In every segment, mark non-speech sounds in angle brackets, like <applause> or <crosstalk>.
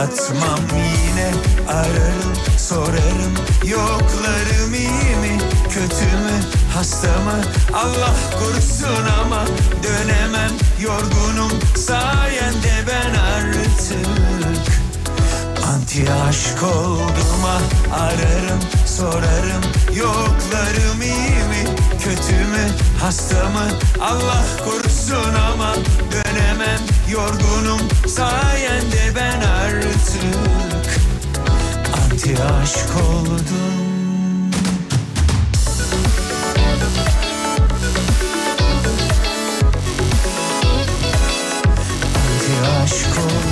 Yatmam yine ararım sorarım. Yoklarım iyi mi kötü mü hasta mı? Allah korusun ama dönemem. Yorgunum sayende ben artık. Anti aşk oldum ararım sorarım Yoklarım iyi mi kötü mü hasta mı? Allah korusun ama dönemem yorgunum. Sayende ben artık Anti aşk oldum. Anti aşk oldum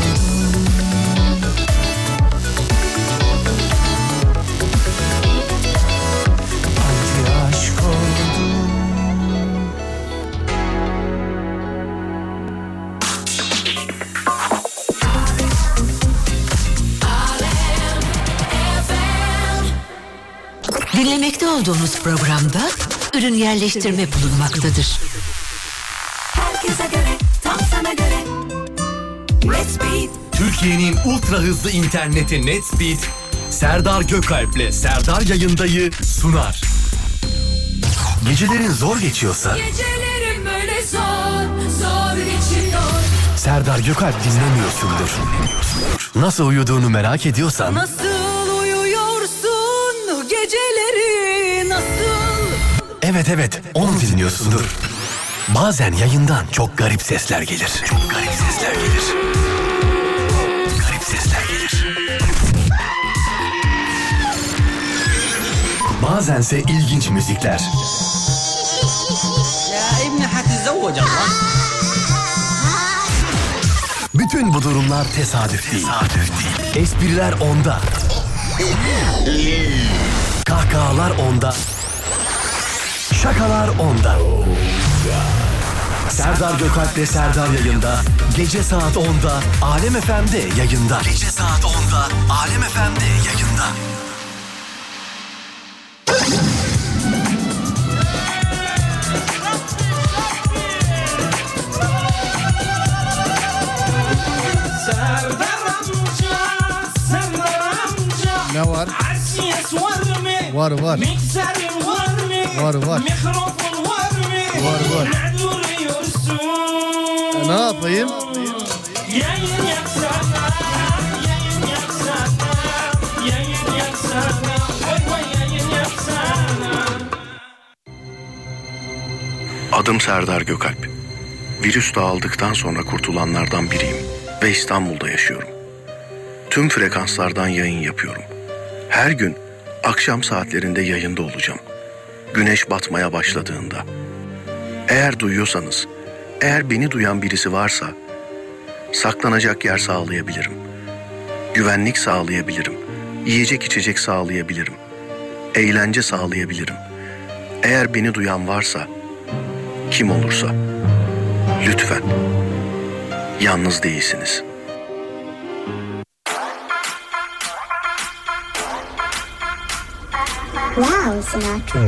Dinlemekte olduğunuz programda ürün yerleştirme bulunmaktadır. Herkese göre, tam sana göre. Let's beat. Türkiye'nin ultra hızlı interneti NetSpeed, Serdar Gökalp'le Serdar Yayında'yı sunar. Gecelerin zor geçiyorsa Gecelerim böyle zor, zor geçiyor. Serdar Gökalp dinlemiyorsundur. Nasıl uyuduğunu merak ediyorsan Nasıl geceleri nasıl? Evet evet onu dinliyorsundur. Bazen yayından çok garip sesler gelir. Çok garip sesler gelir. Garip sesler gelir. Bazense ilginç müzikler. Ya ibni hatizavvoc Bütün bu durumlar tesadüf değil. Tesadüf değil. Espriler onda. Kahkahalar onda. Şakalar onda. Serdar Gökalp'le Serdar yayında. Gece saat 10'da Alem FM'de yayında. Gece saat 10'da Alem FM'de yayında. Var var. Mikserin var mı? Var, var. Mikrofon var mı? Var, var. Ne duruyorsun? E, ne yapayım? Yayın yapsana, yayın yapsana, yayın yapsana. Adım Serdar Gökalp. Virüs dağıldıktan sonra kurtulanlardan biriyim ve İstanbul'da yaşıyorum. Tüm frekanslardan yayın yapıyorum. Her gün akşam saatlerinde yayında olacağım. Güneş batmaya başladığında. Eğer duyuyorsanız, eğer beni duyan birisi varsa saklanacak yer sağlayabilirim. Güvenlik sağlayabilirim. Yiyecek içecek sağlayabilirim. Eğlence sağlayabilirim. Eğer beni duyan varsa kim olursa lütfen yalnız değilsiniz. Wow, Sinatra.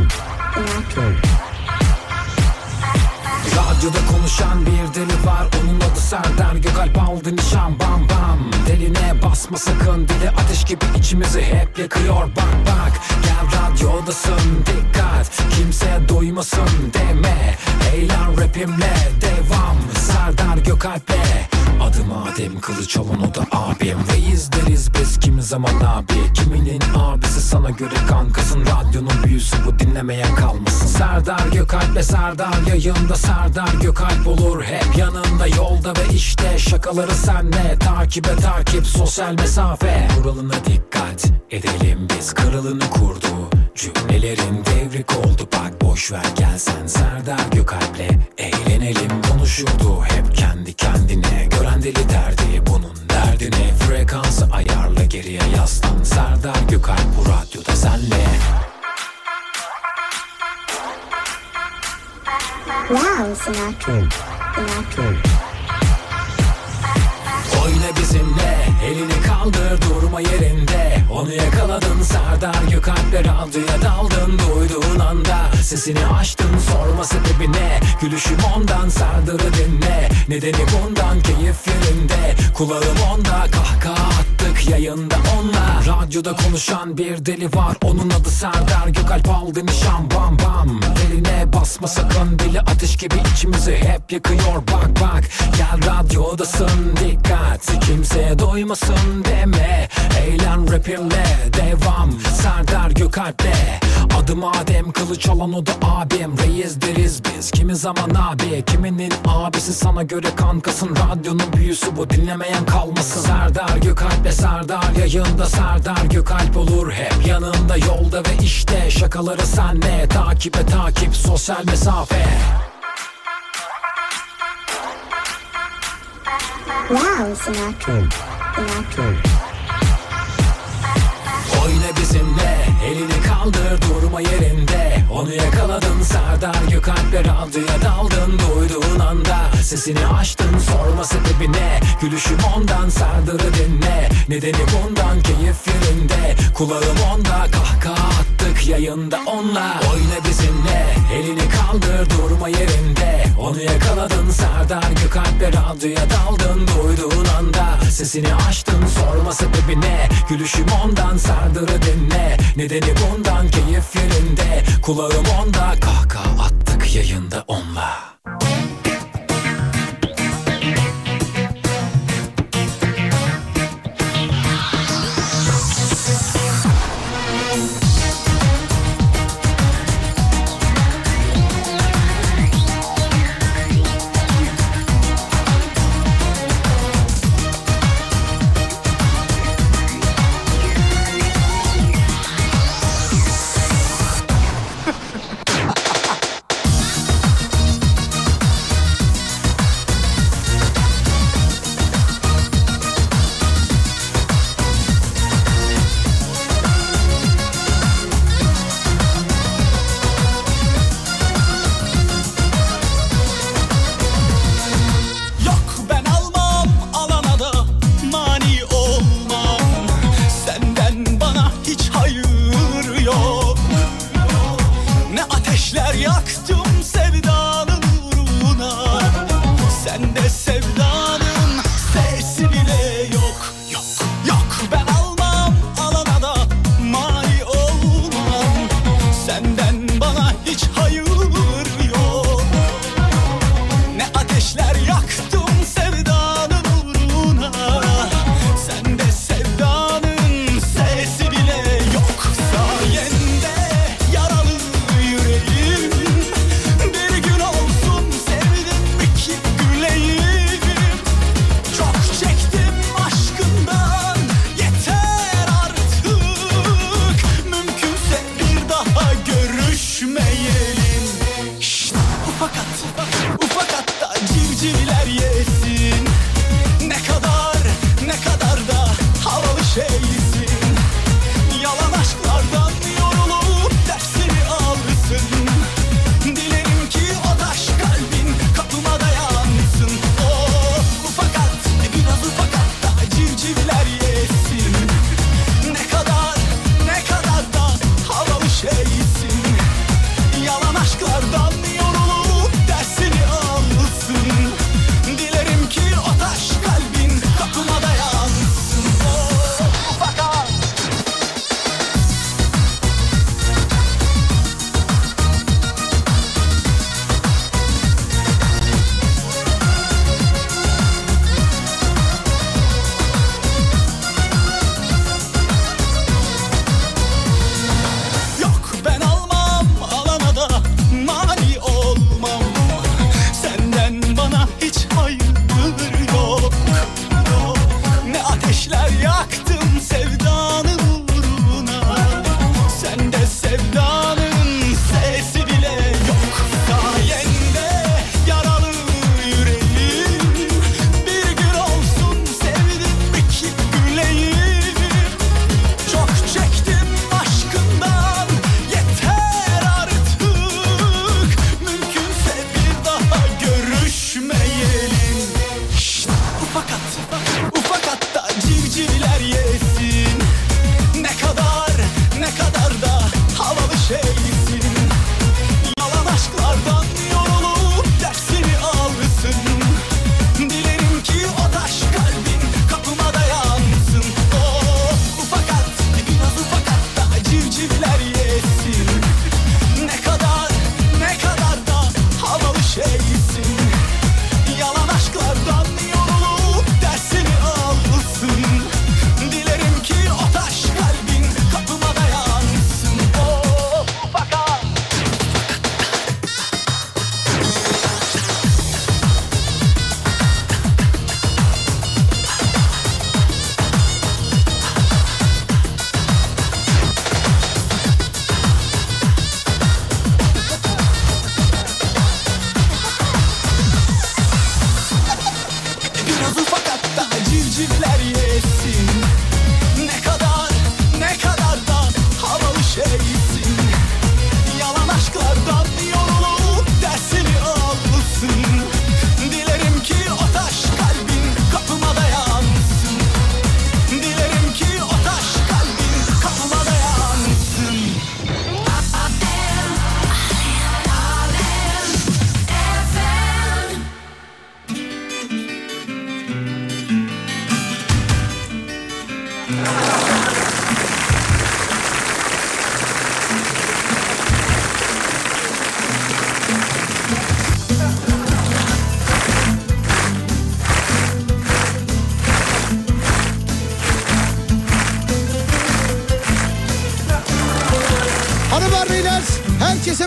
Sinatra. Radyoda konuşan bir deli var Onun adı Serdar Gökalp. Aldı nişan bam bam. Deline basma sakın dili ateş gibi içimizi hep yakıyor. Bak bak gel radyodasın dikkat. Kimse duymasın deme. Eğlen rapimle devam. Serdar Gökalp'le Adım Adem Kılıçoğlan o da abim. Reis deriz biz kimi zaman abi. Kiminin abisi sana göre kankasın. Radyonun büyüsü bu dinlemeyen kalmasın. Serdar Gökalp'le Serdar yayında Serdar Gökalp olur hep. Yanında Yolda ve işte şakaları senle. Takibe takip sosyal mesafe. Kuralına dikkat edelim biz. Kralını kurdu Cümlelerin devrik oldu. Bak boş ver gel sen Serdar Gökalp'le eğlenelim. Konuşurdu hep kendi kendine. Gören deli derdi bunun derdine. Frekansı ayarla geriye yaslan. Serdar Gökalp bu radyoda senle. Wow, Sinatra. Sinatra. Oyna bizimle elini kaldır durma yerinde. Onu yakaladın Serdar Gökalp'le radyoya daldın. Duyduğun anda sesini açtın sorma sebebi ne Gülüşüm ondan Serdar'ı dinle. Nedeni bundan keyif yerinde. Kulağım onda kahkaha attık yayında onunla Radyoda konuşan bir deli var. Onun adı Serdar Gökalp. Aldı nişan bam bam. Deline basma sakın. Dili ateş gibi içimizi hep yakıyor. Bak bak. Gel radyodasın. Dikkat. Kimseye doymasın deme. Eğlen rapimle. Devam. Serdar Gökalp'le. Adım Adem kılıç alan o da abim. Reis deriz biz. Kimi zaman abi? Kiminin abisi? Sana göre kankasın. Radyonun büyüsü bu. Dinlemeyen kalmasın. Serdar Gökalp'le Serdar yayında Serdar Gökalp olur. Hep yanında Yolda ve işte şakaları senle. Takibe takip sosyal mesafe. Wow, Sinatra. Sinatra. Oyna bizimle elini kaldır durma yerinde. Onu yakaladın Serdar Gökalp'le radyoya daldın. Duyduğun anda sesini açtın sorma sebebi ne Gülüşüm ondan Serdar'ı dinle. Nedeni bundan keyif yerinde. Kulağım onda kahkaha attık yayında onunla. Oyna bizimle elini kaldır durma yerinde. Onu yakaladın Serdar Gökalp'le radyoya daldın Duyduğun anda. Sesini açtın sorma sebebi ne Gülüşüm ondan Serdar'ı dinle. Nedeni bundan keyif yerinde Kulağım onda kahkaha attık yayında onunla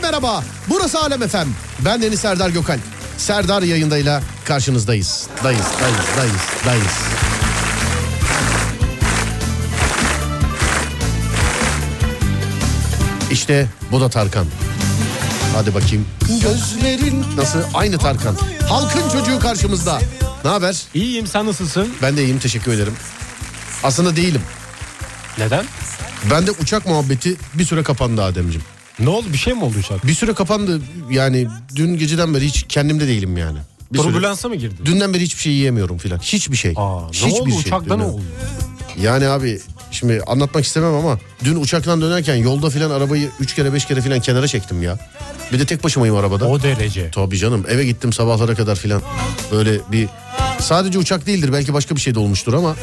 merhaba. Burası Alem Efem. Ben Deniz Serdar Gökal. Serdar yayındayla karşınızdayız. Dayız, dayız, dayız, dayız. İşte bu da Tarkan. Hadi bakayım. Gözlerin nasıl? Aynı Tarkan. Halkın çocuğu karşımızda. Ne haber? İyiyim sen nasılsın? Ben de iyiyim teşekkür ederim. Aslında değilim. Neden? Ben de uçak muhabbeti bir süre kapandı Ademciğim. Ne oldu bir şey mi oldu uçak? Bir süre kapandı yani dün geceden beri hiç kendimde değilim yani. Bir süre- Turbulansa mı girdin? Dünden beri hiçbir şey yiyemiyorum filan. Hiçbir şey. Aa, Hiçbir ne oldu şey uçakta ne dünden. oldu? Yani abi şimdi anlatmak istemem ama dün uçaktan dönerken yolda filan arabayı 3 kere 5 kere filan kenara çektim ya. Bir de tek başımayım arabada. O derece. Tabii canım eve gittim sabahlara kadar filan. Böyle bir sadece uçak değildir belki başka bir şey de olmuştur ama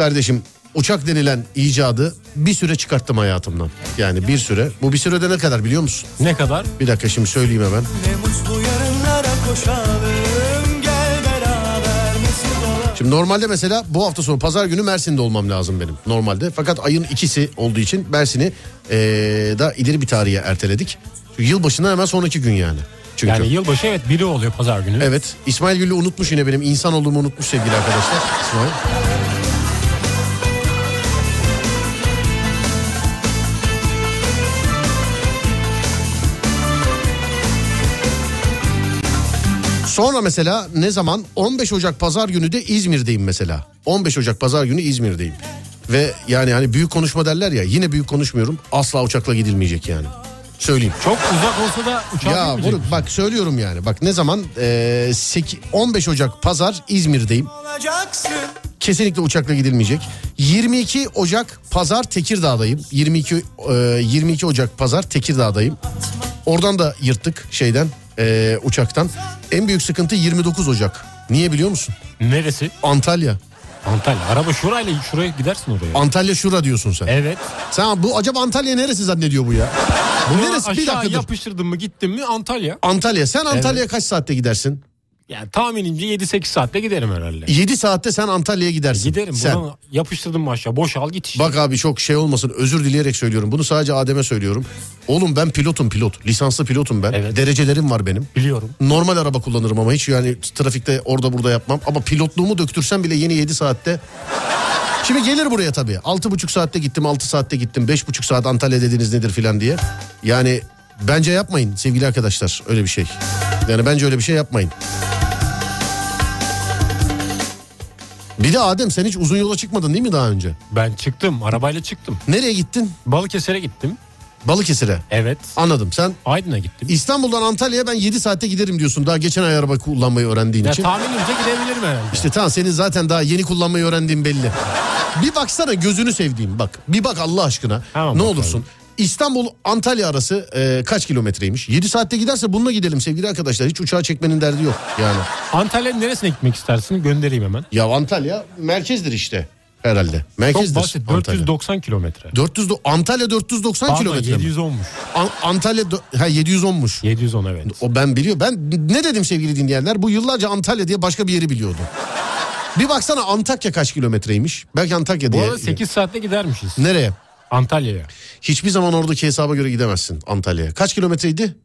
kardeşim uçak denilen icadı bir süre çıkarttım hayatımdan. Yani bir süre. Bu bir sürede ne kadar biliyor musun? Ne kadar? Bir dakika şimdi söyleyeyim hemen. Ne mutlu yarınlara koşalım Gel beraber mesut olalım Şimdi normalde mesela bu hafta sonu pazar günü Mersin'de olmam lazım benim normalde. Fakat ayın ikisi olduğu için Mersin'i eee, da ileri bir tarihe erteledik. Çünkü yılbaşından hemen sonraki gün yani. Çünkü. Yani yılbaşı evet biri oluyor pazar günü. Evet İsmail Güllü unutmuş yine benim insan olduğumu unutmuş sevgili arkadaşlar. İsmail. Sonra mesela ne zaman 15 Ocak pazar günü de İzmir'deyim mesela. 15 Ocak pazar günü İzmir'deyim. Ve yani hani büyük konuşma derler ya yine büyük konuşmuyorum. Asla uçakla gidilmeyecek yani. Söyleyeyim. Çok uzak olsa da uçak Ya bunu bak söylüyorum yani. Bak ne zaman Ee, seki- 15 Ocak pazar İzmir'deyim. Kesinlikle uçakla gidilmeyecek. 22 Ocak pazar Tekirdağ'dayım. 22 e, 22 Ocak pazar Tekirdağ'dayım. Oradan da yırttık şeyden e, uçaktan. En büyük sıkıntı 29 Ocak. Niye biliyor musun? Neresi? Antalya. Antalya. Araba şurayla şuraya gidersin oraya. Antalya şura diyorsun sen. Evet. Sen bu acaba Antalya neresi zannediyor bu ya? Bu Bunu neresi? Bir aşağı dakika dur. yapıştırdın mı gittin mi Antalya. Antalya. Sen Antalya'ya kaç saatte gidersin? Yani tahminimce 7-8 saatte giderim herhalde. 7 saatte sen Antalya'ya gidersin. Giderim. Sen. Bunu yapıştırdım mı aşağı. Boşal git işte. Bak abi çok şey olmasın özür dileyerek söylüyorum. Bunu sadece Adem'e söylüyorum. Oğlum ben pilotum pilot. Lisanslı pilotum ben. Evet. Derecelerim var benim. Biliyorum. Normal araba kullanırım ama hiç yani trafikte orada burada yapmam. Ama pilotluğumu döktürsem bile yeni 7 saatte. <laughs> Şimdi gelir buraya tabii. 6,5 saatte gittim 6 saatte gittim. 5,5 saat Antalya dediniz nedir filan diye. Yani bence yapmayın sevgili arkadaşlar öyle bir şey. Yani bence öyle bir şey yapmayın. Bir de Adem sen hiç uzun yola çıkmadın değil mi daha önce? Ben çıktım. Arabayla çıktım. Nereye gittin? Balıkesir'e gittim. Balıkesir'e. Evet. Anladım. Sen Aydın'a gittim. İstanbul'dan Antalya'ya ben 7 saatte giderim diyorsun. Daha geçen ay araba kullanmayı öğrendiğin Ya için. tahminimce gidebilirim herhalde. İşte tamam senin zaten daha yeni kullanmayı öğrendiğin belli. bir baksana gözünü sevdiğim bak. Bir bak Allah aşkına. Tamam, ne bakalım. olursun. İstanbul Antalya arası e, kaç kilometreymiş? 7 saatte giderse bununla gidelim sevgili arkadaşlar. Hiç uçağa çekmenin derdi yok yani. Antalya'nın neresine gitmek istersin? Göndereyim hemen. Ya Antalya merkezdir işte herhalde. Merkezdir. Çok basit. Antalya. 490 kilometre. 400 do- Antalya 490 Pardon kilometre mi? 710'muş. An- Antalya ha 710'muş. 710 evet. O ben biliyor. Ben ne dedim sevgili dinleyenler? Bu yıllarca Antalya diye başka bir yeri biliyordum. Bir baksana Antakya kaç kilometreymiş? Belki Antakya Bu diye. arada 8 saatte gidermişiz. Nereye? Antalya'ya. Hiçbir zaman oradaki hesaba göre gidemezsin Antalya'ya. Kaç kilometreydi?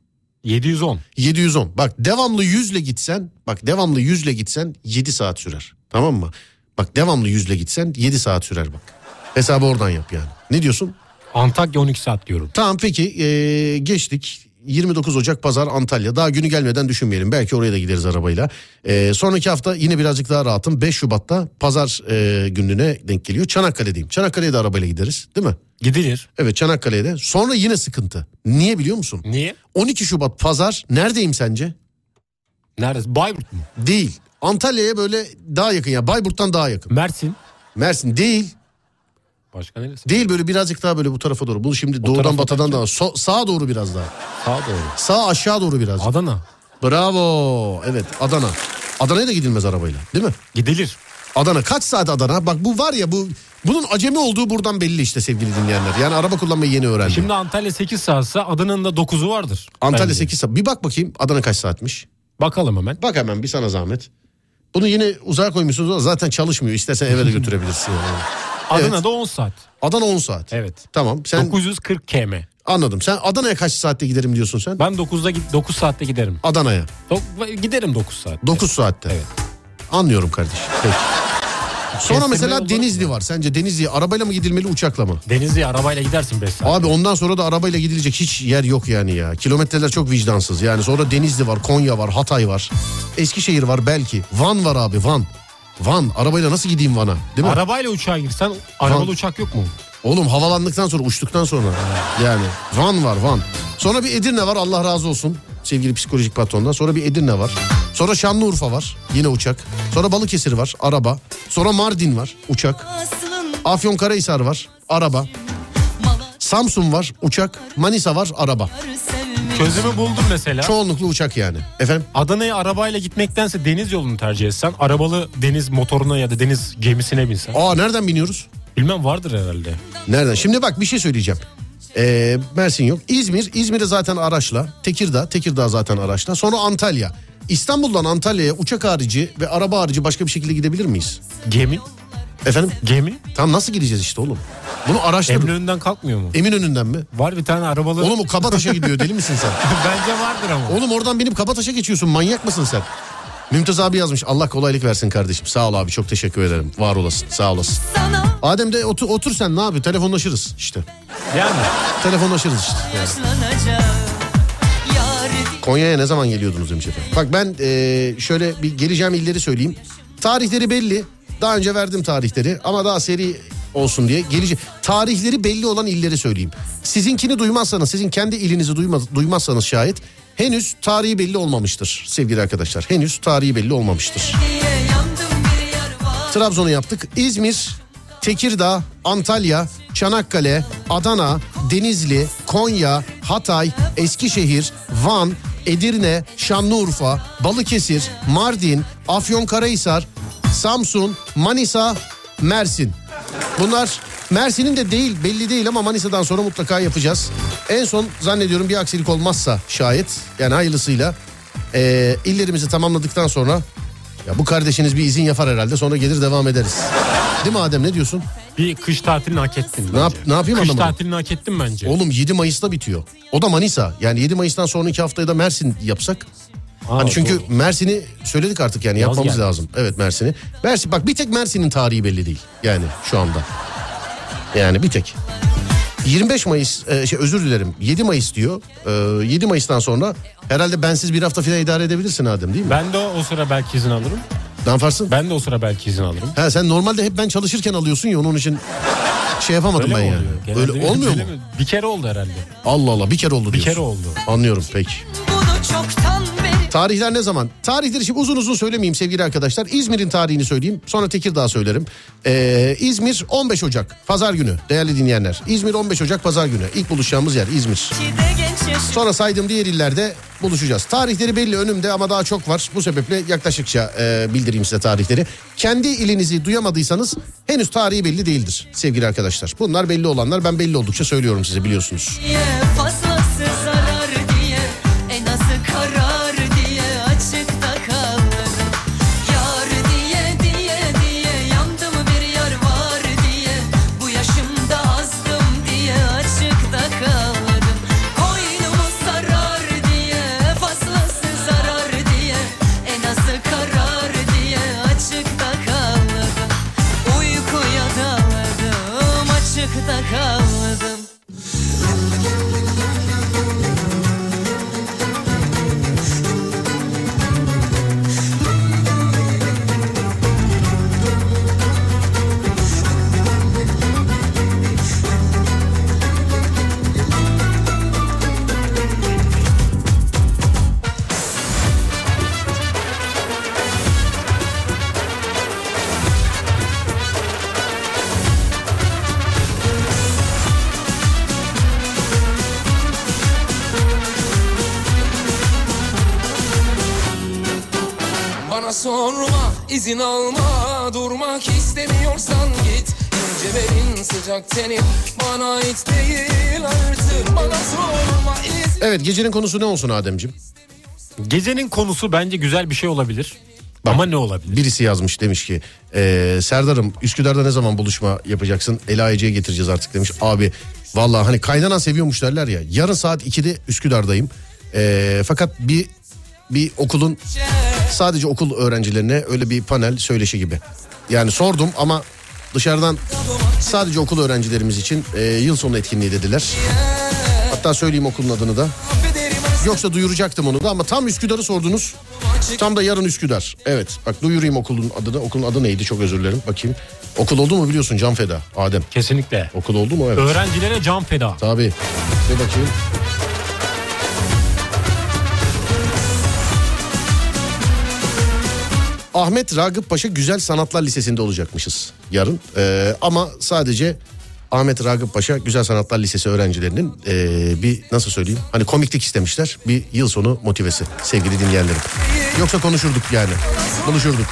710. 710. Bak devamlı 100 ile gitsen, bak devamlı 100 ile gitsen 7 saat sürer. Tamam mı? Bak devamlı 100 ile gitsen 7 saat sürer bak. Hesabı oradan yap yani. Ne diyorsun? Antakya 12 saat diyorum. Tamam peki ee, geçtik. 29 Ocak Pazar Antalya. Daha günü gelmeden düşünmeyelim. Belki oraya da gideriz arabayla. Ee, sonraki hafta yine birazcık daha rahatım. 5 Şubat'ta Pazar ee, gününe denk geliyor. Çanakkale'deyim. Çanakkale'ye de arabayla gideriz değil mi? Gidilir. Evet Çanakkale'ye de. Sonra yine sıkıntı. Niye biliyor musun? Niye? 12 Şubat Pazar neredeyim sence? Neresi? Bayburt mu? Değil. Antalya'ya böyle daha yakın ya. Bayburt'tan daha yakın. Mersin. Mersin değil. Başka neresi? Değil böyle birazcık daha böyle bu tarafa doğru. Bu şimdi doğudan tarafa batıdan daha. So- sağa doğru biraz daha. Sağa doğru. Sağ aşağı doğru biraz. Adana. Bravo. Evet Adana. Adana'ya da gidilmez arabayla değil mi? Gidilir. Adana kaç saat Adana? Bak bu var ya bu bunun acemi olduğu buradan belli işte sevgili dinleyenler. Yani araba kullanmayı yeni öğrendi. Şimdi Antalya 8 saatse Adana'nın da 9'u vardır. Antalya Bence. 8 saat. Bir bak bakayım Adana kaç saatmiş? Bakalım hemen. Bak hemen bir sana zahmet. Bunu yine uzağa koymuşsunuz zaten çalışmıyor. İstersen eve de götürebilirsin. Yani. <laughs> Evet. Adana'da 10 saat. Adana 10 saat. Evet. Tamam sen 940 km. Anladım. Sen Adana'ya kaç saatte giderim diyorsun sen? Ben 9'da git 9 saatte giderim. Adana'ya. Dok- giderim 9 saat. 9 saatte. Evet. Anlıyorum kardeşim. Peki. Sonra Kestirme mesela Denizli var. Sence Denizli'ye arabayla mı gidilmeli uçakla mı? Denizli'ye arabayla gidersin 5 saat. Abi ondan sonra da arabayla gidilecek hiç yer yok yani ya. Kilometreler çok vicdansız. Yani sonra Denizli var, Konya var, Hatay var. Eskişehir var belki. Van var abi Van. Van. Arabayla nasıl gideyim Van'a? Değil mi? Arabayla uçağa girsen arabalı Van- uçak yok mu? Oğlum havalandıktan sonra uçtuktan sonra yani Van var Van. Sonra bir Edirne var Allah razı olsun sevgili psikolojik patrondan. Sonra bir Edirne var. Sonra Şanlıurfa var yine uçak. Sonra Balıkesir var araba. Sonra Mardin var uçak. Afyonkarahisar var araba. Samsun var uçak. Manisa var araba. Çözümü buldum mesela. Çoğunluklu uçak yani. Efendim? Adana'ya arabayla gitmektense deniz yolunu tercih etsen arabalı deniz motoruna ya da deniz gemisine binsen. Aa nereden biniyoruz? Bilmem vardır herhalde. Nereden? Şimdi bak bir şey söyleyeceğim. Ee, Mersin yok. İzmir, İzmir'e zaten araçla. Tekirdağ, Tekirdağ zaten araçla. Sonra Antalya. İstanbul'dan Antalya'ya uçak harici ve araba harici başka bir şekilde gidebilir miyiz? Gemi? Efendim? Gemi? Tam nasıl gideceğiz işte oğlum? Bunu araştır. Eminönü'nden kalkmıyor mu? Eminönü'nden mi? Var bir tane arabalı. Oğlum o Kabataş'a gidiyor deli misin sen? <laughs> Bence vardır ama. Oğlum oradan binip Kabataş'a geçiyorsun manyak mısın sen? Mümtaz abi yazmış Allah kolaylık versin kardeşim. Sağ ol abi çok teşekkür ederim. Var olasın sağ olasın. Adem de otur, otur sen ne yapıyor? Telefonlaşırız işte. Yani. Telefonlaşırız işte. Yani. Konya'ya ne zaman geliyordunuz demiş efendim. Bak ben e, şöyle bir geleceğim illeri söyleyeyim. Tarihleri belli. Daha önce verdim tarihleri ama daha seri olsun diye gelecek. Tarihleri belli olan illeri söyleyeyim. Sizinkini duymazsanız, sizin kendi ilinizi duymaz, duymazsanız şayet henüz tarihi belli olmamıştır sevgili arkadaşlar. Henüz tarihi belli olmamıştır. Trabzon'u yaptık. İzmir, Tekirdağ, Antalya, Çanakkale, Adana, Denizli, Konya, Hatay, Eskişehir, Van, Edirne, Şanlıurfa, Balıkesir, Mardin, Afyonkarahisar, Samsun, Manisa, Mersin. Bunlar Mersin'in de değil belli değil ama Manisa'dan sonra mutlaka yapacağız. En son zannediyorum bir aksilik olmazsa şayet yani hayırlısıyla eee, illerimizi tamamladıktan sonra ya bu kardeşiniz bir izin yapar herhalde sonra gelir devam ederiz. Değil mi Adem ne diyorsun? Bir kış tatilini hak ettin Ne, yap, ne yapayım Kış anlamadım. tatilini hak ettin bence. Oğlum 7 Mayıs'ta bitiyor. O da Manisa. Yani 7 Mayıs'tan sonraki haftaya da Mersin yapsak. Aa, hani çünkü doğru. Mersin'i söyledik artık yani Yaz yapmamız geldi. lazım. Evet Mersin'i. Mersin bak bir tek Mersin'in tarihi belli değil. Yani şu anda. Yani bir tek. 25 Mayıs e, şey özür dilerim 7 Mayıs diyor. E, 7 Mayıs'tan sonra herhalde bensiz bir hafta falan idare edebilirsin Adem değil mi? Ben de o, o sıra belki izin alırım. Ne yaparsın? Ben de o sıra belki izin alırım. Ha sen normalde hep ben çalışırken alıyorsun ya onun için şey yapamadım Öyle ben yani. oluyor? Genelde Öyle olmuyor mu? öyle mi? Bir kere oldu herhalde. Allah Allah bir kere oldu Bir diyorsun. kere oldu. Anlıyorum peki. Bunu çoktan Tarihler ne zaman? Tarihleri şimdi uzun uzun söylemeyeyim sevgili arkadaşlar. İzmir'in tarihini söyleyeyim. Sonra Tekirdağ söylerim. Ee, İzmir 15 Ocak pazar günü değerli dinleyenler. İzmir 15 Ocak pazar günü. İlk buluşacağımız yer İzmir. Sonra saydığım diğer illerde buluşacağız. Tarihleri belli önümde ama daha çok var. Bu sebeple yaklaşıkça e, bildireyim size tarihleri. Kendi ilinizi duyamadıysanız henüz tarihi belli değildir sevgili arkadaşlar. Bunlar belli olanlar ben belli oldukça söylüyorum size biliyorsunuz. diye gecenin konusu ne olsun Ademciğim? Gecenin konusu bence güzel bir şey olabilir. Ama ne olabilir? Birisi yazmış demiş ki e, Serdar'ım Üsküdar'da ne zaman buluşma yapacaksın? Ela Ece'ye getireceğiz artık demiş. Abi Vallahi hani kaynanan seviyormuş derler ya. Yarın saat 2'de Üsküdar'dayım. Ee, fakat bir bir okulun sadece okul öğrencilerine öyle bir panel söyleşi gibi. Yani sordum ama dışarıdan sadece okul öğrencilerimiz için e, yıl sonu etkinliği dediler. Hatta söyleyeyim okulun adını da. Yoksa duyuracaktım onu da ama tam Üsküdar'ı sordunuz. Tam da yarın Üsküdar. Evet bak duyurayım okulun adını. Okulun adı neydi çok özür dilerim. Bakayım. Okul oldu mu biliyorsun Can Feda Adem. Kesinlikle. Okul oldu mu evet. Öğrencilere can feda. Tabii. Bir bakayım. Ahmet Ragıp Paşa Güzel Sanatlar Lisesi'nde olacakmışız yarın. Ee, ama sadece Ahmet Ragıp Paşa Güzel Sanatlar Lisesi öğrencilerinin ee, bir nasıl söyleyeyim hani komiklik istemişler. Bir yıl sonu motivesi sevgili dinleyenlerim. Yoksa konuşurduk yani buluşurduk.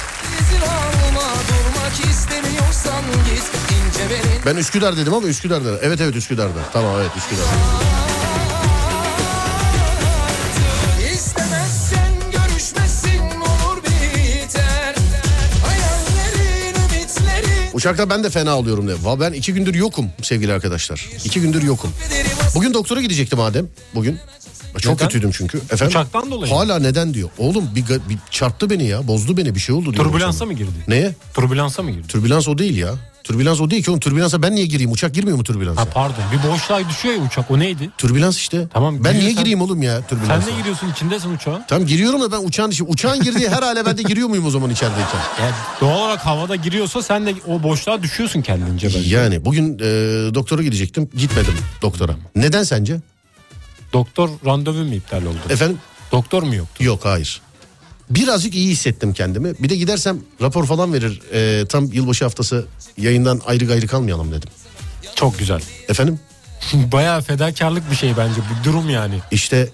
Ben Üsküdar dedim ama Üsküdar'da. Evet evet Üsküdar'da. Tamam evet Üsküdar'da. Uçakta ben de fena oluyorum de. Va ben iki gündür yokum sevgili arkadaşlar. İki gündür yokum. Bugün doktora gidecektim Adem. Bugün. Çok Neden? kötüydüm çünkü. Efendim? Uçaktan dolayı? Hala neden diyor. Oğlum bir, bir çarptı beni ya. Bozdu beni bir şey oldu diyor. Turbulansa mı girdi? Neye? Turbulansa mı girdi? Türbülans o değil ya. Türbülans o değil ki oğlum. Türbülansa ben niye gireyim? Uçak girmiyor mu türbülansa? Ha pardon bir boşluğa düşüyor ya uçak o neydi? Türbülans işte. Tamam. Ben niye giriyorsan- gireyim oğlum ya türbülansa? Sen ne giriyorsun içindesin uçağın? Tamam giriyorum da ben uçağın içi. Uçağın girdiği her hale ben de giriyor muyum o zaman içerideyken? <laughs> Yani doğal olarak havada giriyorsa sen de o boşluğa düşüyorsun kendince bence. Yani bugün e, doktora gidecektim. Gitmedim doktora. Neden sence? Doktor randevu mu iptal oldu? Efendim? Doktor mu yoktu? Yok hayır. Birazcık iyi hissettim kendimi. Bir de gidersem rapor falan verir. E, tam yılbaşı haftası yayından ayrı gayrı kalmayalım dedim. Çok güzel. Efendim? <laughs> Bayağı fedakarlık bir şey bence bu durum yani. İşte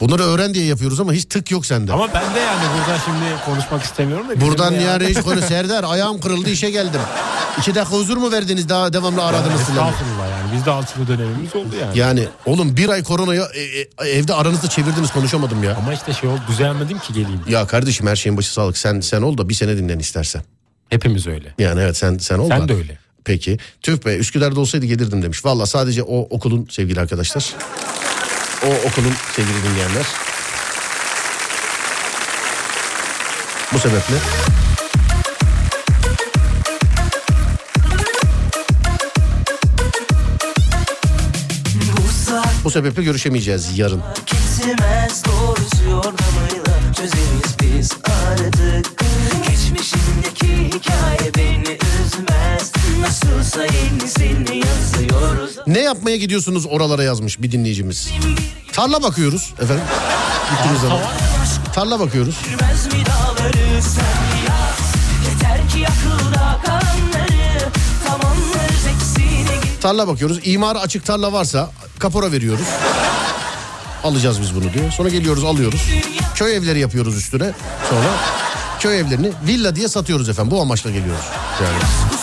bunları öğren diye yapıyoruz ama hiç tık yok sende. Ama ben de yani burada şimdi konuşmak istemiyorum da. Buradan de yani- Reis konu <laughs> Serdar ayağım kırıldı işe geldim. İki dakika huzur mu verdiniz daha devamlı aradınız filan. Estağfurullah yani bizde altılı dönemimiz oldu yani. Yani oğlum bir ay koronaya e, e, evde aranızda çevirdiniz konuşamadım ya. Ama işte şey oldu düzelmedim ki geleyim. Ya kardeşim her şeyin başı sağlık. Sen sen ol da bir sene dinlen istersen. Hepimiz öyle. Yani evet sen sen ol da. Sen de öyle. Peki. Tüh be Üsküdar'da olsaydı gelirdim demiş. Valla sadece o okulun sevgili arkadaşlar. O okulun sevgili dinleyenler. Bu sebeple. Bu sebeple görüşemeyeceğiz yarın. Kesilmez doğrusu yordamıyla çözeriz biz artık Geçmişindeki hikaye beni Ne yapmaya gidiyorsunuz oralara yazmış bir dinleyicimiz. Tarla bakıyoruz efendim. Gittiğimiz zaman. Tarla bakıyoruz. Tarla bakıyoruz. İmarı açık tarla varsa kapora veriyoruz. Alacağız biz bunu diyor. Sonra geliyoruz alıyoruz. Köy evleri yapıyoruz üstüne. Sonra köy evlerini villa diye satıyoruz efendim. Bu amaçla geliyoruz. Yani.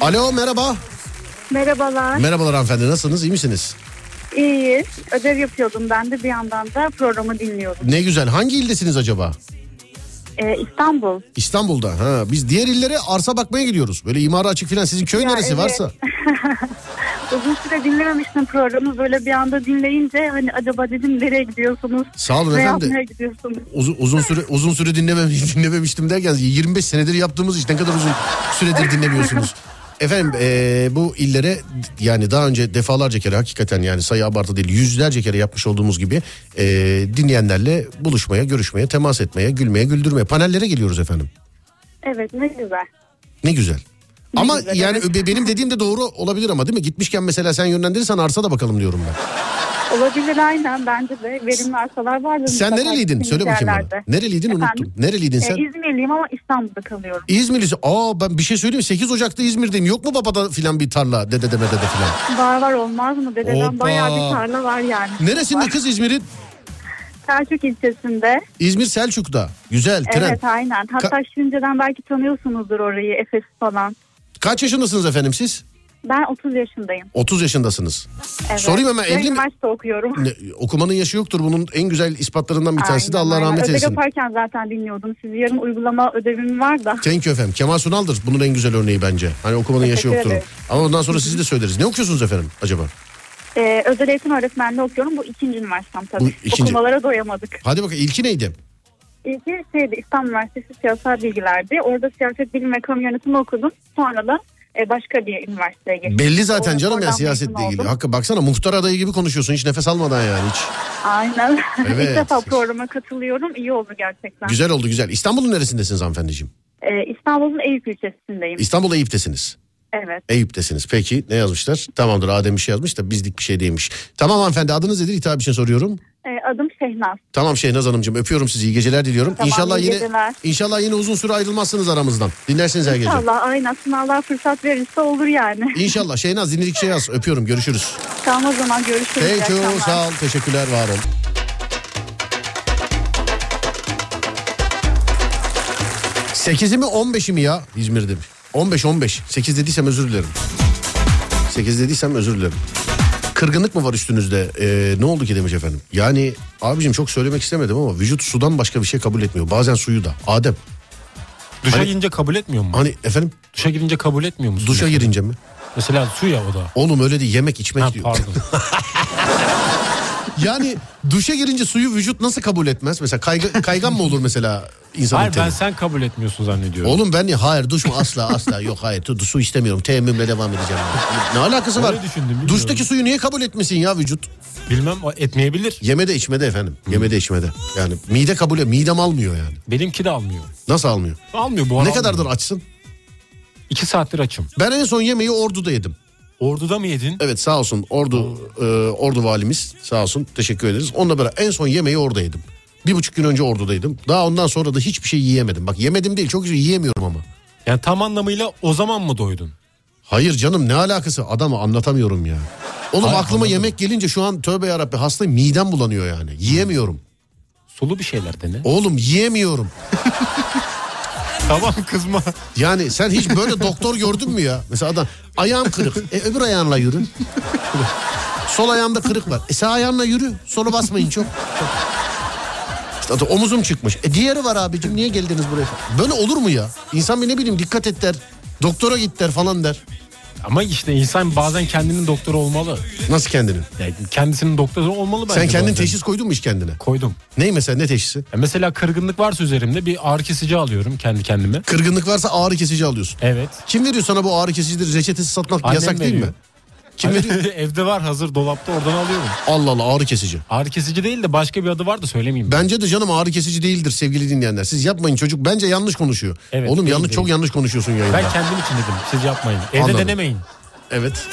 Alo merhaba. Merhabalar. Merhabalar hanımefendi nasılsınız iyi misiniz? İyiyiz. Ödev yapıyordum ben de bir yandan da programı dinliyordum. Ne güzel. Hangi ildesiniz acaba? Ee, İstanbul. İstanbul'da. Ha, biz diğer illere arsa bakmaya gidiyoruz. Böyle imarı açık filan. Sizin köy Ya, neresi evet. varsa. <laughs> Uzun süre dinlememiştim programı. Böyle bir anda dinleyince hani acaba dedim nereye gidiyorsunuz? Sağ olun ne efendim. gidiyorsunuz? Uzun, uzun süre uzun süre dinlememiş, <laughs> dinlememiştim derken 25 senedir yaptığımız iş ne kadar uzun süredir dinlemiyorsunuz. <laughs> Efendim eee, bu illere yani daha önce defalarca kere hakikaten yani sayı abartı değil yüzlerce kere yapmış olduğumuz gibi eee, dinleyenlerle buluşmaya, görüşmeye, temas etmeye, gülmeye, güldürmeye, panellere geliyoruz efendim. Evet ne güzel. Ne güzel. Ama güzel, yani evet. benim dediğim de doğru olabilir ama değil mi? Gitmişken mesela sen yönlendirirsen arsa da bakalım diyorum ben. Olabilir aynen bence de. Verimli arsalar vardır. Sen nereliydin? Söyle bakayım yerlerde. bana. Nereliydin Efendim? unuttum. Nereliydin sen? Ee, İzmirliyim ama İstanbul'da kalıyorum. İzmirlisi. Aa ben bir şey söyleyeyim mi? 8 Ocak'ta İzmir'deyim. Yok mu babada filan bir tarla? Dede deme dede filan. Var var olmaz mı? Dededen Hoppa. bayağı bir tarla var yani. Neresinde Var. kız İzmir'in? Selçuk ilçesinde. İzmir Selçuk'ta. Güzel tren. Evet aynen. Hatta Şirince'den belki tanıyorsunuzdur orayı. Efes falan. Kaç yaşındasınız efendim siz? Ben 30 yaşındayım. 30 yaşındasınız. Evet. Sorayım hemen evli mi? Üniversite okuyorum. Ne, okumanın yaşı yoktur. Bunun en güzel ispatlarından bir tanesi de Aynen, Allah aynen. rahmet Ödev eylesin. yaparken zaten dinliyordum. Siz yarın uygulama ödevim var da. Thank you efendim. Kemal Sunal'dır bunun en güzel örneği bence. Hani okumanın yaşı Teşekkür yoktur. ederim. Ama ondan sonra sizi de söyleriz. Ne okuyorsunuz efendim acaba? Ee, özel eğitim öğretmenliği okuyorum. Bu ikinci üniversitem tabii. Bu ikinci. Okumalara doyamadık. Hadi bakalım ilki neydi? İlki şeydi İstanbul Üniversitesi siyasal bilgilerdi. Orada siyaset bilimi ve kamu yönetimi okudum. Sonra da e, başka bir üniversiteye geçtim. Belli zaten canım ya siyasetle ilgili. oldum. Hakkı baksana muhtar adayı gibi konuşuyorsun hiç nefes almadan yani hiç. Aynen. <laughs> Evet. İlk defa programa katılıyorum. İyi oldu gerçekten. Güzel oldu güzel. İstanbul'un neresindesiniz hanımefendiciğim? Ee, İstanbul'un Eyüp ilçesindeyim. İstanbul Eyüp'tesiniz. Evet. Eyüp'tesiniz. Peki ne yazmışlar? Tamamdır Adem bir şey yazmış da bizlik bir şey değilmiş. Tamam hanımefendi adınız nedir? Hitap için soruyorum. Ee, adım Şehnaz. Tamam Şehnaz Hanımcığım öpüyorum sizi. İyi geceler diliyorum. Tamam, inşallah yine geceler. inşallah yine uzun süre ayrılmazsınız aramızdan. Dinlersiniz her gece. İnşallah aynen sınavlar fırsat verirse olur yani. <laughs> İnşallah Şehnaz dinledik şey yaz. Öpüyorum görüşürüz. Tamam o zaman görüşürüz. Akşamlar. sağ ol teşekkürler var ol. Sekizi mi 15'i mi ya İzmir demiş. 15 15. 8 dediysem özür dilerim. 8 dediysem özür dilerim. Kırgınlık mı var üstünüzde? Ee, ne oldu ki demiş efendim. Yani abicim çok söylemek istemedim ama vücut sudan başka bir şey kabul etmiyor. Bazen suyu da. Adem. Duşa Hani- girince kabul etmiyor mu? Hani efendim? Duşa girince kabul etmiyor musun? Duşa girince mi? Mesela su ya o da. Oğlum öyle değil yemek içmek Ha, diyor. pardon. <laughs> Yani duşa girince suyu vücut nasıl kabul etmez? Mesela kayga- kaygan mı olur mesela insanın Hayır ben teni? sen kabul etmiyorsun zannediyorum. Oğlum ben ya hayır duş mu asla asla yok hayır tu- su istemiyorum teyemmümle devam edeceğim. Ne alakası var? Öyle düşündüm, bilmiyorum. Duştaki suyu niye kabul etmesin ya vücut? Bilmem etmeyebilir. Yemede içmede efendim. Yemede içmede. Yani mide kabul et midem almıyor yani. Benimki de almıyor. Nasıl almıyor? Almıyor bu ne kadardır açsın? İki saattir açım. Ben en son yemeği Ordu'da yedim. Ordu'da mı yedin? Evet sağ olsun Ordu e, Ordu valimiz sağ olsun teşekkür ederiz. Onunla beraber en son yemeği orada yedim. Bir buçuk gün önce Ordu'daydım. Daha ondan sonra da hiçbir şey yiyemedim. Bak yemedim değil çok yiyemiyorum ama. Yani tam anlamıyla o zaman mı doydun? Hayır canım ne alakası adamı anlatamıyorum ya. Oğlum Hayır, aklıma anladım. yemek gelince şu an tövbe yarabbi hastayım midem bulanıyor yani. Yiyemiyorum. Sulu bir şeyler dene. Oğlum yiyemiyorum. <laughs> Tamam <laughs> kızma. Yani sen hiç böyle doktor gördün mü ya? Mesela adam ayağım kırık. E, öbür ayağınla yürü. Sol ayağımda kırık var. E sağ ayağınla yürü. Solu basmayın çok. İşte adı omuzum çıkmış. E diğeri var abicim niye geldiniz buraya? Böyle olur mu ya? İnsan bir ne bileyim dikkat et der. Doktora git der falan der. Ama işte insan bazen kendinin doktoru olmalı. Nasıl kendini? Yani kendisinin doktoru olmalı bence. Sen kendin bazen. teşhis koydun mu hiç kendine? Koydum. Ney mesela ne teşhisi? Ya mesela kırgınlık varsa üzerimde bir ağrı kesici alıyorum kendi kendime. Kırgınlık varsa ağrı kesici alıyorsun. Evet. Kim veriyor sana bu ağrı kesicidir reçetesi satmak Annem yasak değil mi? Kim veriyor? Evde var hazır dolapta oradan alıyorum. Allah Allah ağrı kesici. Ağrı kesici değil de başka bir adı var da söylemeyeyim. Bence de canım ağrı kesici değildir sevgili dinleyenler. Siz yapmayın çocuk bence yanlış konuşuyor. Evet, Oğlum değil, yanlış değil. çok yanlış konuşuyorsun yayında. Ben kendim için dedim siz yapmayın. Evde Anladım. denemeyin. Evet.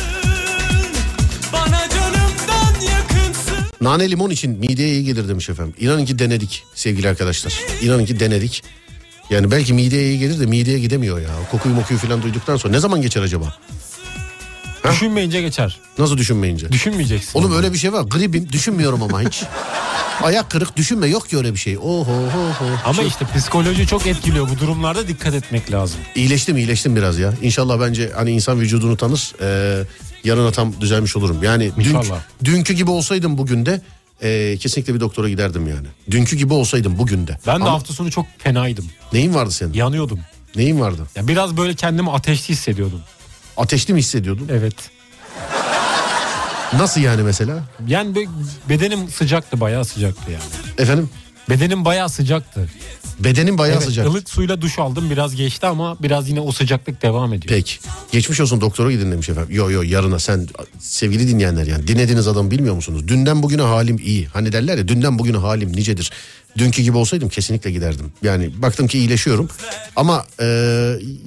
Bana canımdan yakınsın Nane limon için mideye iyi gelir demiş efendim. İnanın ki denedik sevgili arkadaşlar. İnanın ki denedik. Yani belki mideye iyi gelir de mideye gidemiyor ya. Kokuyu mokuyu falan duyduktan sonra. Ne zaman geçer acaba? Düşünmeyince geçer. Nasıl düşünmeyince? Düşünmeyeceksin. Oğlum öyle bir şey var. Gripim düşünmüyorum ama hiç. <laughs> Ayak kırık düşünme yok ki öyle bir şey. Oho ho ho. Ama Şey- işte psikoloji çok etkiliyor. Bu durumlarda dikkat etmek lazım. İyileştim iyileştim biraz ya. İnşallah bence hani insan vücudunu tanır. Ee, yarına tam düzelmiş olurum. Yani dün, İnşallah. dünkü gibi olsaydım bugün de e, kesinlikle bir doktora giderdim yani. Dünkü gibi olsaydım bugün de. Ben de Ama hafta sonu çok fenaydım. neyin vardı senin? Yanıyordum. Neyin vardı? Ya biraz böyle kendimi ateşli hissediyordum. Ateşli mi hissediyordun? Evet. Nasıl yani mesela? Yani bedenim sıcaktı bayağı sıcaktı yani. Efendim? Bedenim bayağı sıcaktı. Bedenin bayağı Evet, sıcak. ılık suyla duş aldım biraz geçti ama biraz yine o sıcaklık devam ediyor. Peki. Geçmiş olsun doktora gidin demiş efendim. Yo yo yarına sen sevgili dinleyenler yani dinlediğiniz adamı bilmiyor musunuz? Dünden bugüne halim iyi. Hani derler ya dünden bugüne halim nicedir. Dünkü gibi olsaydım kesinlikle giderdim. Yani baktım ki iyileşiyorum. Ama e,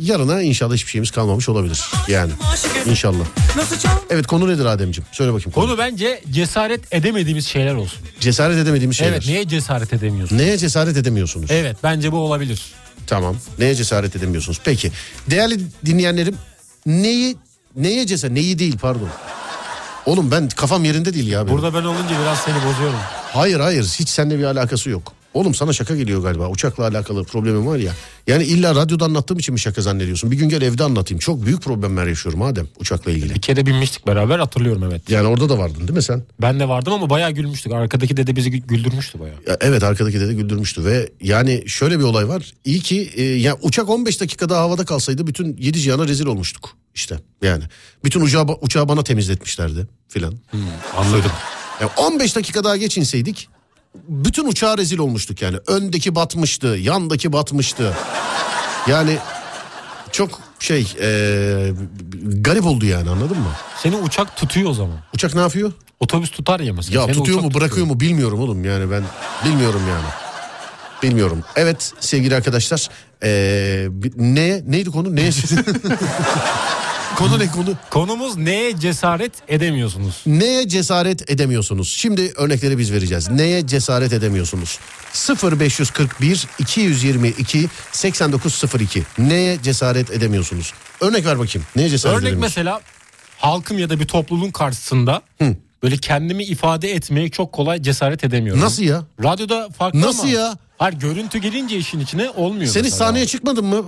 yarına inşallah hiçbir şeyimiz kalmamış olabilir. Yani inşallah. Evet konu nedir Ademciğim? Söyle bakayım. Konu bence cesaret edemediğimiz şeyler olsun. Cesaret edemediğimiz şeyler. Evet neye cesaret edemiyorsun? Neye cesaret edemiyorsunuz? Evet bence bu olabilir. Tamam. Neye cesaret edemiyorsunuz? Peki. Değerli dinleyenlerim neyi neye cesaret neyi değil pardon. Oğlum ben kafam yerinde değil ya. benim. Burada ben olunca biraz seni bozuyorum. Hayır hayır hiç seninle bir alakası yok. Oğlum sana şaka geliyor galiba. Uçakla alakalı problemim var ya. Yani illa radyoda anlattığım için mi şaka zannediyorsun? Bir gün gel evde anlatayım. Çok büyük problemler yaşıyorum Adem uçakla ilgili. Bir kere binmiştik beraber hatırlıyorum evet. Yani orada da vardın değil mi sen? Ben de vardım ama bayağı gülmüştük. Arkadaki dede bizi gü- güldürmüştü bayağı. Ya evet arkadaki de güldürmüştü ve yani şöyle bir olay var. İyi ki e, ya uçak 15 dakika daha havada kalsaydı bütün yedi cihana rezil olmuştuk işte yani. Bütün uçağı, uçağı bana temizletmişlerdi filan. anladım. Ya 15 dakika daha geç inseydik bütün uçağa rezil olmuştuk yani. Öndeki batmıştı, yandaki batmıştı. Yani çok şey e, garip oldu yani anladın mı? Seni uçak tutuyor o zaman. Uçak ne yapıyor? Otobüs tutar ya mesela. Ya Seni tutuyor mu bırakıyor mu bilmiyorum oğlum yani ben bilmiyorum yani. Bilmiyorum. Evet sevgili arkadaşlar. Ee, ne neydi konu? Neye <laughs> konu ne konu? Konumuz neye cesaret edemiyorsunuz? Neye cesaret edemiyorsunuz? Şimdi örnekleri biz vereceğiz. Neye cesaret edemiyorsunuz? 0541 222 8902. Neye cesaret edemiyorsunuz? Örnek ver bakayım. Neye cesaret Örnek mesela halkım ya da bir topluluğun karşısında böyle kendimi ifade etmeye çok kolay cesaret edemiyorum. Nasıl ya? Radyoda farklı Nasıl ama. ya? Hayır görüntü gelince işin içine olmuyor. Sen hiç mesela. sahneye çıkmadın mı?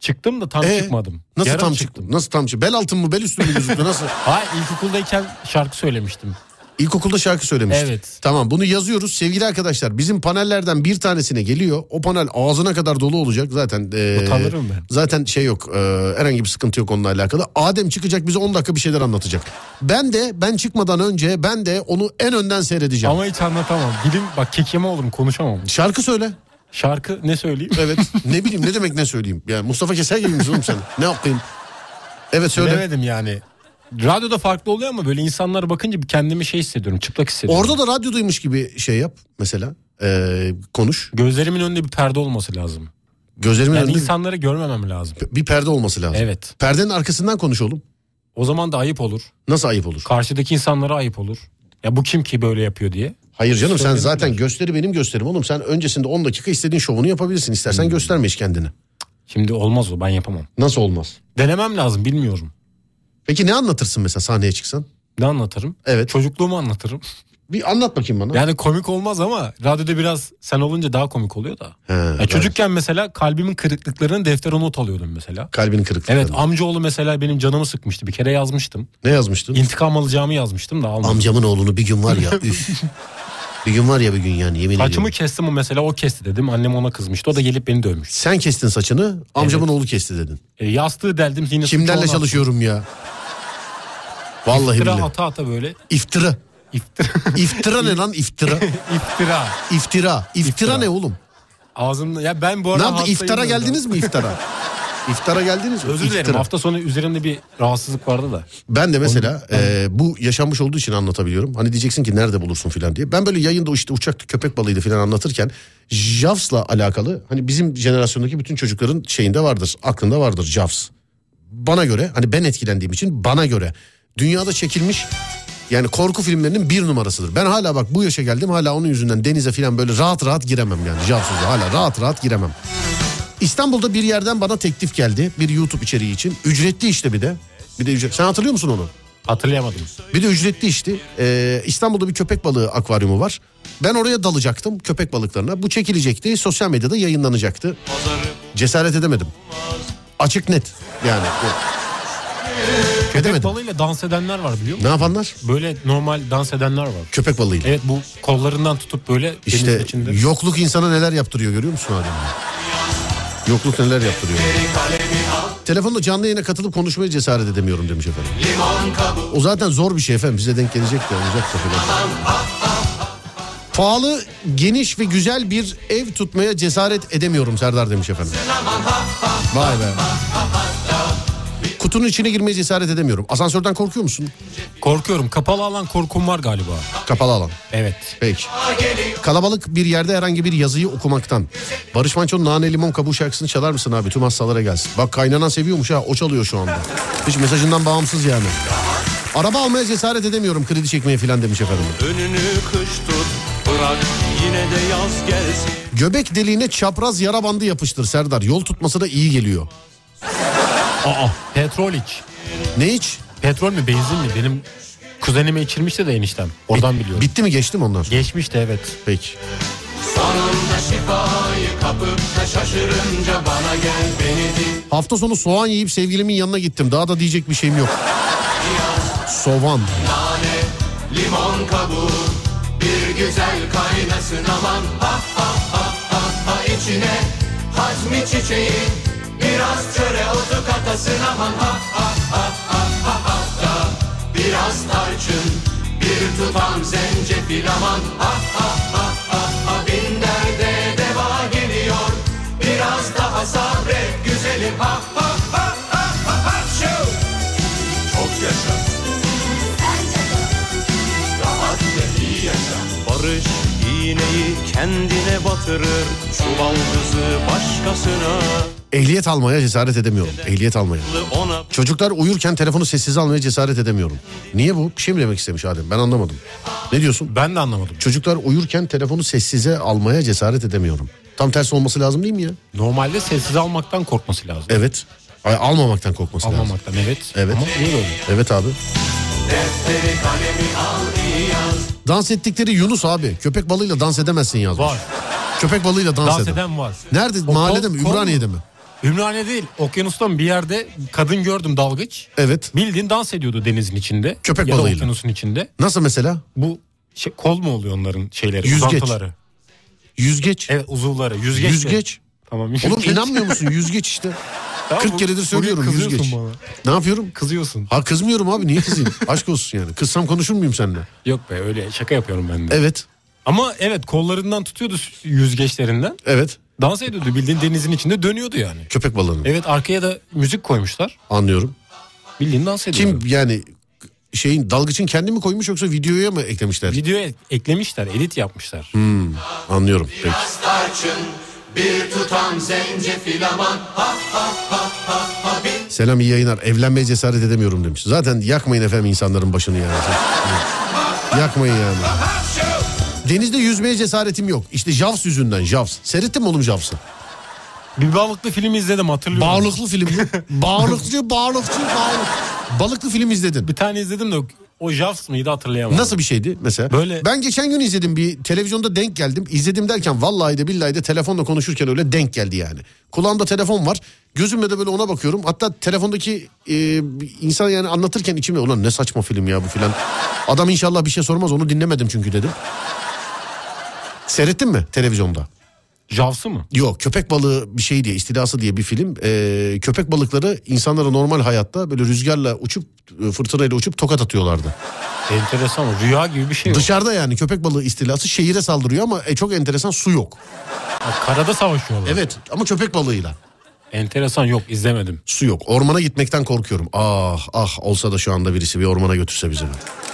Çıktım da tam Ee, çıkmadım. Nasıl Yarım tam çıktım. çıktın? Nasıl tam çıktın? Bel altın mı bel üstü mü gözüktü nasıl? <laughs> Hayır ilkokuldayken şarkı söylemiştim. İlkokulda şarkı söylemiştin. Evet. Tamam bunu yazıyoruz sevgili arkadaşlar. Bizim panellerden bir tanesine geliyor. O panel ağzına kadar dolu olacak zaten. e, Utanırım ben. Zaten şey yok e, herhangi bir sıkıntı yok onunla alakalı. Adem çıkacak bize 10 dakika bir şeyler anlatacak. Ben de ben çıkmadan önce ben de onu en önden seyredeceğim. Ama hiç anlatamam. Dilim bak kekeme olurum konuşamam. Şarkı söyle. Şarkı ne söyleyeyim? Evet ne bileyim ne demek ne söyleyeyim. Yani Mustafa Keser gibi misin oğlum sen? Ne yapayım? Evet söyle. Bilemedim yani. Radyoda farklı oluyor ama böyle insanlara bakınca bir kendimi şey hissediyorum. Çıplak hissediyorum. Orada da radyodaymış gibi şey yap mesela. E, konuş. Gözlerimin önünde bir perde olması lazım. Gözlerimin Yani önünde insanları görmemem lazım. bir perde olması lazım. Evet. Perdenin arkasından konuş oğlum. O zaman da ayıp olur. Nasıl ayıp olur? Karşıdaki insanlara ayıp olur. Ya bu kim ki böyle yapıyor diye. Hayır canım sen zaten gösteri benim gösterim oğlum. Sen öncesinde 10 dakika istediğin şovunu yapabilirsin. İstersen Hmm. gösterme hiç kendini. Şimdi olmaz o ben yapamam. Nasıl olmaz? Denemem lazım bilmiyorum. Peki ne anlatırsın mesela sahneye çıksan? Ne anlatırım? Evet. Çocukluğumu anlatırım. Bir anlat bakayım bana. Yani komik olmaz ama radyoda biraz sen olunca daha komik oluyor da. He, Ya radyo- çocukken mesela kalbimin kırıklıklarını deftere not alıyordum mesela. Kalbinin kırıklığı. Evet amcaoğlu mesela benim canımı sıkmıştı. Bir kere yazmıştım. Ne yazmıştın? İntikam alacağımı yazmıştım da almadım. Amcamın oğlunu bir gün var ya <laughs> üf. Bir gün var ya bir gün yani yemin Saçımı ediyorum. kestim o mesela o kesti dedim. Annem ona kızmıştı. O da gelip beni dövmüştü. Sen kestin saçını amcamın oğlu kesti dedin. E, yastığı deldim yine Kimlerle çalışıyorum ya? Vallahi İftira billahi. ata ata böyle. İftira. İftira. İftira ne lan <laughs> iftira? İftira. İftira. İftira ne oğlum? Ağzımda ya ben bu Ne arada yaptı? hastayım İftara geldiniz mi iftara? <laughs> İftara geldiniz mi? Özür dilerim İftira. hafta sonu üzerimde bir rahatsızlık vardı da. Ben de mesela e, bu yaşanmış olduğu için anlatabiliyorum. Hani diyeceksin ki nerede bulursun filan diye. Ben böyle yayında işte uçakta köpek balığıydı filan anlatırken Javs'la alakalı hani bizim jenerasyondaki bütün çocukların şeyinde vardır. Aklında vardır Javs. Bana göre hani ben etkilendiğim için bana göre dünyada çekilmiş yani korku filmlerinin bir numarasıdır. Ben hala bak bu yaşa geldim hala onun yüzünden denize filan böyle rahat rahat giremem yani Javs'ı hala rahat rahat giremem. İstanbul'da bir yerden bana teklif geldi bir YouTube içeriği için. Ücretli işte bir de. Bir de ücret. Sen hatırlıyor musun onu? Hatırlayamadım. Bir de ücretli işti. Ee, İstanbul'da bir köpek balığı akvaryumu var. Ben oraya dalacaktım köpek balıklarına. Bu çekilecekti. Sosyal medyada yayınlanacaktı. Cesaret edemedim. Açık net. Yani. Köpek Edemedim. balığıyla dans edenler var biliyor musun? Ne yapanlar? Böyle normal dans edenler var. Köpek balığıyla. Evet bu kollarından tutup böyle İşte içinde. yokluk insana neler yaptırıyor görüyor musun Adem? Yokluk neler yaptırıyor. Telefonda canlı yayına katılıp konuşmaya cesaret edemiyorum demiş efendim. O zaten zor bir şey efendim. Bize denk gelecek de olacak. Pahalı, geniş ve güzel bir ev tutmaya cesaret edemiyorum Serdar demiş efendim. Vay be. Kutunun içine girmeye cesaret edemiyorum. Asansörden korkuyor musun? Korkuyorum. Kapalı alan korkum var galiba. Kapalı alan. Evet. Peki. Kalabalık bir yerde herhangi bir yazıyı okumaktan. Barış Manço'nun Nane Limon Kabuğu şarkısını çalar mısın abi? Tüm hastalara gelsin. Bak kaynanan seviyormuş ha. O çalıyor şu anda. Hiç mesajından bağımsız yani. Araba almaya cesaret edemiyorum kredi çekmeye falan demiş efendim. Önünü kış tut bırak yine de yaz gelsin Göbek deliğine çapraz yara bandı yapıştır Serdar. Yol tutması da iyi geliyor. Aa petrol iç. Ne iç? Petrol mü benzin mi? Benim kuzenime içirmişti de eniştem. Oradan biliyorum. Bitti mi geçti mi onlar? Geçmişti evet. Peki. Sonunda şifayı kapıp da şaşırınca bana gel beni din Hafta sonu soğan yiyip sevgilimin yanına gittim. Daha da diyecek bir şeyim yok. Soğan. Nane limon kabuğu bir güzel kaynasın aman ha ha ha ha ha içine hazmi çiçeği biraz çöre otu katasın aman ha ha ha ha ha ha da biraz tarçın bir tutam zencefil aman ha ha ha ha ha bin derde deva geliyor biraz daha sabret güzelim ha ha ha ha ha ha Şov! çok yaşa rahat ve iyi yaşa. Barış iğneyi kendine batırır, çuval kızı başkasına. Ehliyet almaya cesaret edemiyorum. Ehliyet almaya. Çocuklar uyurken telefonu sessiz almaya cesaret edemiyorum. Niye bu? Bir şey mi demek istemiş Adem? Ben anlamadım. Ne diyorsun? Ben de anlamadım. Çocuklar uyurken telefonu sessize almaya cesaret edemiyorum. Tam tersi olması lazım değil mi ya? Normalde sessiz almaktan korkması lazım. Evet. Ay, almamaktan korkması lazım. Almamaktan evet. Evet. Ama niye böyle? Evet abi. defteri kalemi al iyi yaz. Dans ettikleri Yunus abi. Köpek balığıyla dans edemezsin yazmış. Var. Köpek balığıyla dans, Dans eden. eden var. Nerede? O Mahallede kol- mi? kol Ümraniye'de mi? Ümraniye değil. Okyanustan bir yerde kadın gördüm dalgıç. Evet. Bildiğin dans ediyordu denizin içinde. Köpek ya da balığıyla. okyanusun içinde. Nasıl mesela? Bu şey, kol mu oluyor onların şeyleri? Yüzgeç. Uzantıları. Yüzgeç. Evet uzuvları. Yüzgeç. Yüzgeç. Tamam. Oğlum yüzgeç. inanmıyor musun? <laughs> Yüzgeç işte. Tamam, 40 bu- keredir söylüyorum yüzgeç. bana. Ne yapıyorum? Kızıyorsun. Ha kızmıyorum abi niye kızayım? <laughs> Aşk olsun yani. Kızsam konuşur muyum seninle? Yok be öyle şaka yapıyorum ben de. Evet. Ama evet kollarından tutuyordu yüzgeçlerinden. Evet. Dans ediyordu bildiğin denizin içinde dönüyordu yani. Köpek balığının. Evet arkaya da müzik koymuşlar. Anlıyorum. Bildiğin dans ediyor. Kim yani şeyin dalgıçın kendi mi koymuş yoksa videoya mı eklemişler? Videoya eklemişler, edit yapmışlar. Hmm, anlıyorum. Peki. Biraz tarçın, bir tutam zencefil aman ha ha ha ha Selam iyi yayınlar. Evlenmeye cesaret edemiyorum demiş. Zaten yakmayın efendim insanların başını yani. yakmayın yani. Denizde yüzmeye cesaretim yok. İşte Javs yüzünden Javs. Seyrettin mi oğlum Javs'ı? Bir balıklı film izledim hatırlıyorum. Bağlıklı film mi? <laughs> Bağlıkçı, bağlıkçı, bağlık. Balıklı film izledin. Bir tane izledim de o Jaws mıydı hatırlayamadım. Nasıl bir şeydi mesela? Böyle- Ben geçen gün izledim bir televizyonda denk geldim. İzledim derken vallahi de billahi de telefonla konuşurken öyle denk geldi yani. Kulağımda telefon var. Gözümle de böyle ona bakıyorum. Hatta telefondaki e, insan yani anlatırken içime ulan ne saçma film ya bu filan. Adam inşallah bir şey sormaz onu dinlemedim çünkü dedim. Seyrettin mi televizyonda? Javs'ı mı? Yok köpek balığı bir şey diye istilası diye bir film. Ee, köpek balıkları insanlara normal hayatta böyle rüzgarla uçup e, fırtınayla uçup tokat atıyorlardı. Enteresan rüya gibi bir şey. Dışarıda yani köpek balığı istilası şehire saldırıyor ama e, çok enteresan su yok. Ha, Karada savaşıyorlar. Evet ama köpek balığıyla. Enteresan yok izlemedim. Su yok. Ormana gitmekten korkuyorum. Ah ah olsa da şu anda birisi bir ormana götürse bizi.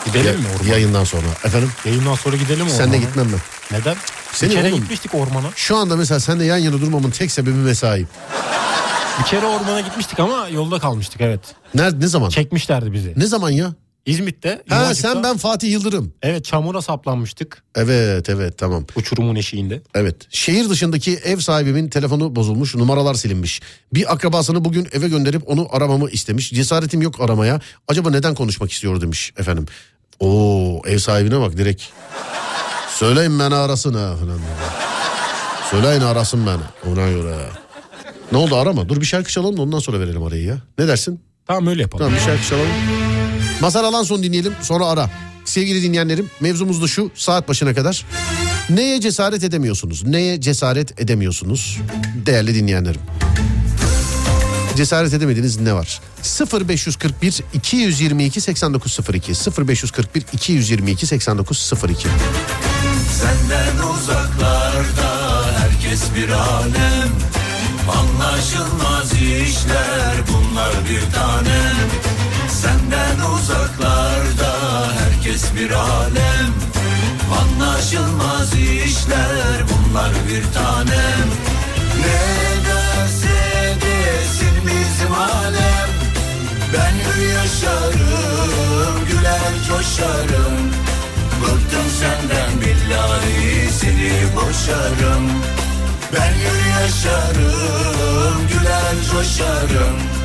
Gidelim Ya- mi ormana? Yayından sonra. Efendim? Yayından sonra gidelim mi Sen de ormana? gitmem ben. Neden? Seni bir kere oğlum- gitmiştik ormana. Şu anda mesela seninle yan yana durmamın tek sebebi mesai. Bir kere ormana gitmiştik ama yolda kalmıştık evet. Nerede ne zaman? Çekmişlerdi bizi. Ne zaman ya? İzmit'te. Ha Yuvacık'ta. sen ben Fatih Yıldırım. Evet çamura saplanmıştık Evet evet tamam. uçurumun eşiğinde. Evet. Şehir dışındaki ev sahibimin telefonu bozulmuş, numaralar silinmiş. Bir akrabasını bugün eve gönderip onu aramamı istemiş. Cesaretim yok aramaya. Acaba neden konuşmak istiyor demiş efendim. Oo ev sahibine bak direkt. Söyleyin beni arasın ha. Söyleyin arasın beni ona göre. Ne oldu arama? Dur bir şarkı çalalım da ondan sonra verelim arayı ya. Ne dersin? Tamam öyle yapalım. Tamam bir şarkı çalalım. Mazhar Alanson dinleyelim sonra ara. Sevgili dinleyenlerim mevzumuz da şu saat başına kadar. Neye cesaret edemiyorsunuz? Neye cesaret edemiyorsunuz? Değerli dinleyenlerim. Cesaret edemediğiniz ne var? 0541 222 8902 0541 222 8902 Senden uzaklarda herkes bir alem Anlaşılmaz işler bunlar bir tanem Senden uzaklarda herkes bir alem. Anlaşılmaz işler bunlar bir tanem. Ne derse desin bizim alem? Ben yaşarım güler coşarım. Bıktım senden billahi seni boşarım. Ben yaşarım güler coşarım.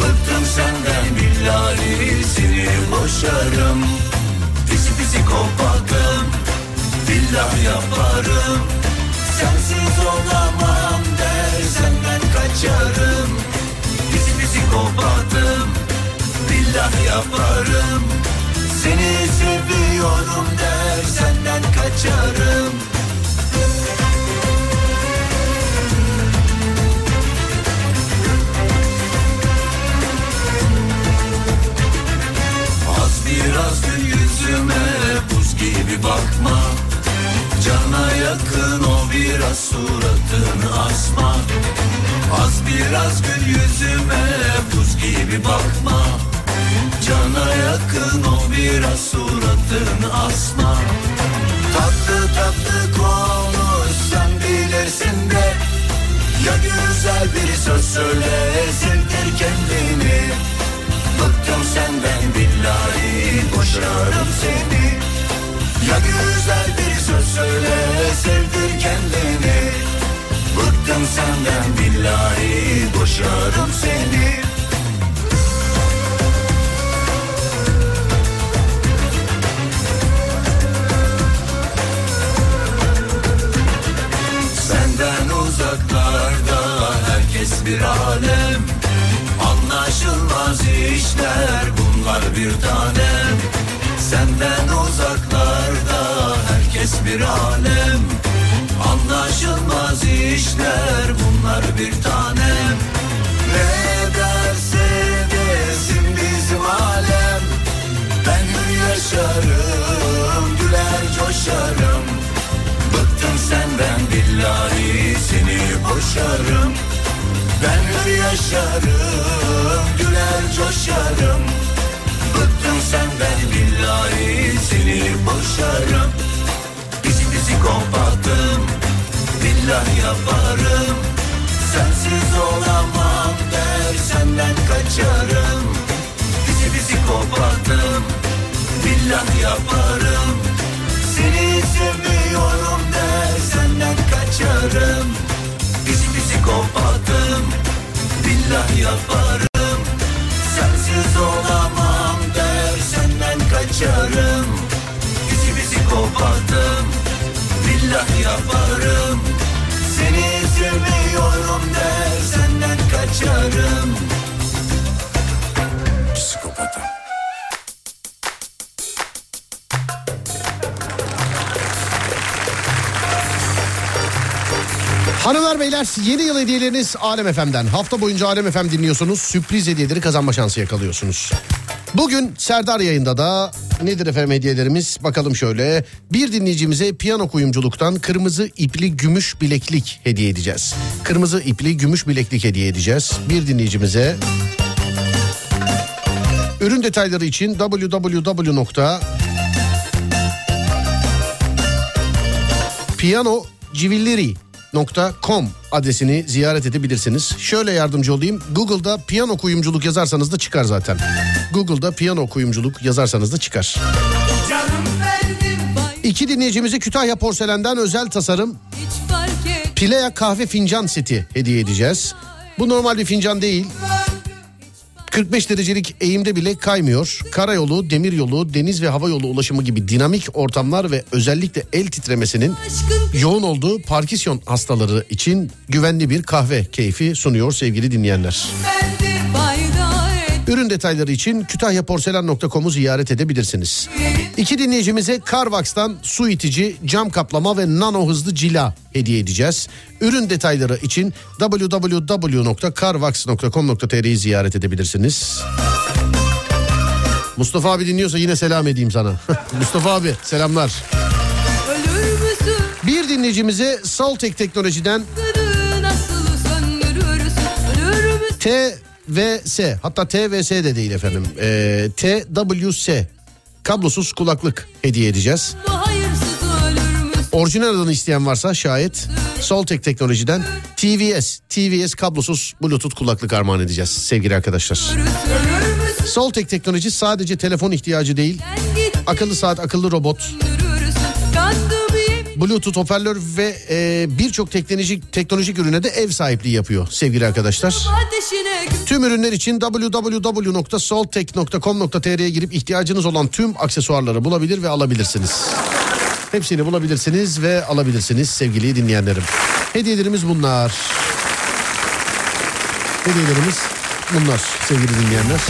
Bıktım senden billahi seni boşarım. Pisi pisi kopatım billah yaparım. Sensiz olamam der senden kaçarım. Pisi pisi kopatım billah yaparım. Seni seviyorum der senden kaçarım biraz gül yüzüme buz gibi bakma. Cana yakın o biraz suratını asma. Az biraz gül yüzüme buz gibi bakma. Cana yakın o biraz suratını asma. Tatlı tatlı konuş bilirsin de. Ya güzel bir söz söyle sevdir kendini Bıktım senden billahi boşarım seni. Ya güzel bir söz söyle sevdir kendini. Bıktım senden billahi boşarım seni. Senden uzaklarda herkes bir alem Anlaşılmaz işler bunlar bir tanem Senden uzaklarda herkes bir alem. Anlaşılmaz işler bunlar bir tanem Ne derse desin bizim alem. Ben hür yaşarım güler coşarım. Bıktım senden billahi seni boşarım. Ben hür yaşarım coşarım Bıktım senden billahi seni boşarım. Pisi kompattım billah yaparım. Sensiz olamam der senden kaçarım. Pisi kompattım billah yaparım. Seni sevmiyorum der senden kaçarım. Kompattım billah yaparım Sensiz olamam der senden kaçarım. Pisi pisi kompattım billah yaparım. Seni sevmiyorum der senden kaçarım Hanımlar beyler yeni yıl hediyeleriniz Alem FM'den. Hafta boyunca Alem FM dinliyorsunuz. Sürpriz hediyeleri kazanma şansı yakalıyorsunuz. Bugün Serdar yayında da nedir efendim hediyelerimiz? Bakalım şöyle. Bir dinleyicimize piyano kuyumculuktan kırmızı ipli gümüş bileklik hediye edeceğiz. Kırmızı ipli gümüş bileklik hediye edeceğiz. Bir dinleyicimize Ürün detayları için www. Piyano adresini ziyaret edebilirsiniz. Şöyle yardımcı olayım. Google'da piyano kuyumculuk yazarsanız da çıkar zaten. Google'da piyano kuyumculuk yazarsanız da çıkar. İki dinleyicimize Kütahya Porselen'den özel tasarım Pilea kahve fincan seti hediye edeceğiz. Bu normal bir fincan değil. 45 derecelik eğimde bile kaymıyor. Karayolu, demiryolu, deniz ve hava yolu ulaşımı gibi dinamik ortamlar ve özellikle el titremesinin yoğun olduğu Parkinson hastaları için güvenli bir kahve keyfi sunuyor sevgili dinleyenler. Ürün detayları için kütahyaporselen.com'u ziyaret edebilirsiniz. İki dinleyicimize Carvax'tan su itici, cam kaplama ve nano hızlı cila hediye edeceğiz. Ürün detayları için www.carvax.com.tr'yi ziyaret edebilirsiniz. Mustafa abi dinliyorsa yine selam edeyim sana. <laughs> Mustafa abi selamlar. Bir dinleyicimize Saltek Teknoloji'den TWS hatta TWS de değil efendim ee, e, TWS kablosuz kulaklık hediye edeceğiz. Orijinal adını isteyen varsa şayet Soltek Teknoloji'den TVS, TVS kablosuz Bluetooth kulaklık armağan edeceğiz sevgili arkadaşlar. Soltek Teknoloji sadece telefon ihtiyacı değil, akıllı saat, akıllı robot, Bluetooth hoparlör ve e, birçok teknolojik teknolojik ürüne de ev sahipliği yapıyor sevgili arkadaşlar. Tüm ürünler için www.soltech.com.tr'ye girip ihtiyacınız olan tüm aksesuarları bulabilir ve alabilirsiniz. Hepsini bulabilirsiniz ve alabilirsiniz sevgili dinleyenlerim. Hediyelerimiz bunlar. Hediyelerimiz bunlar sevgili dinleyenler.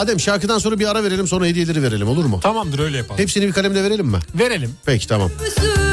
Adem şarkıdan sonra bir ara verelim sonra hediyeleri verelim olur mu? Tamamdır öyle yapalım. Hepsini bir kalemle verelim mi? Verelim. Peki tamam. Müzik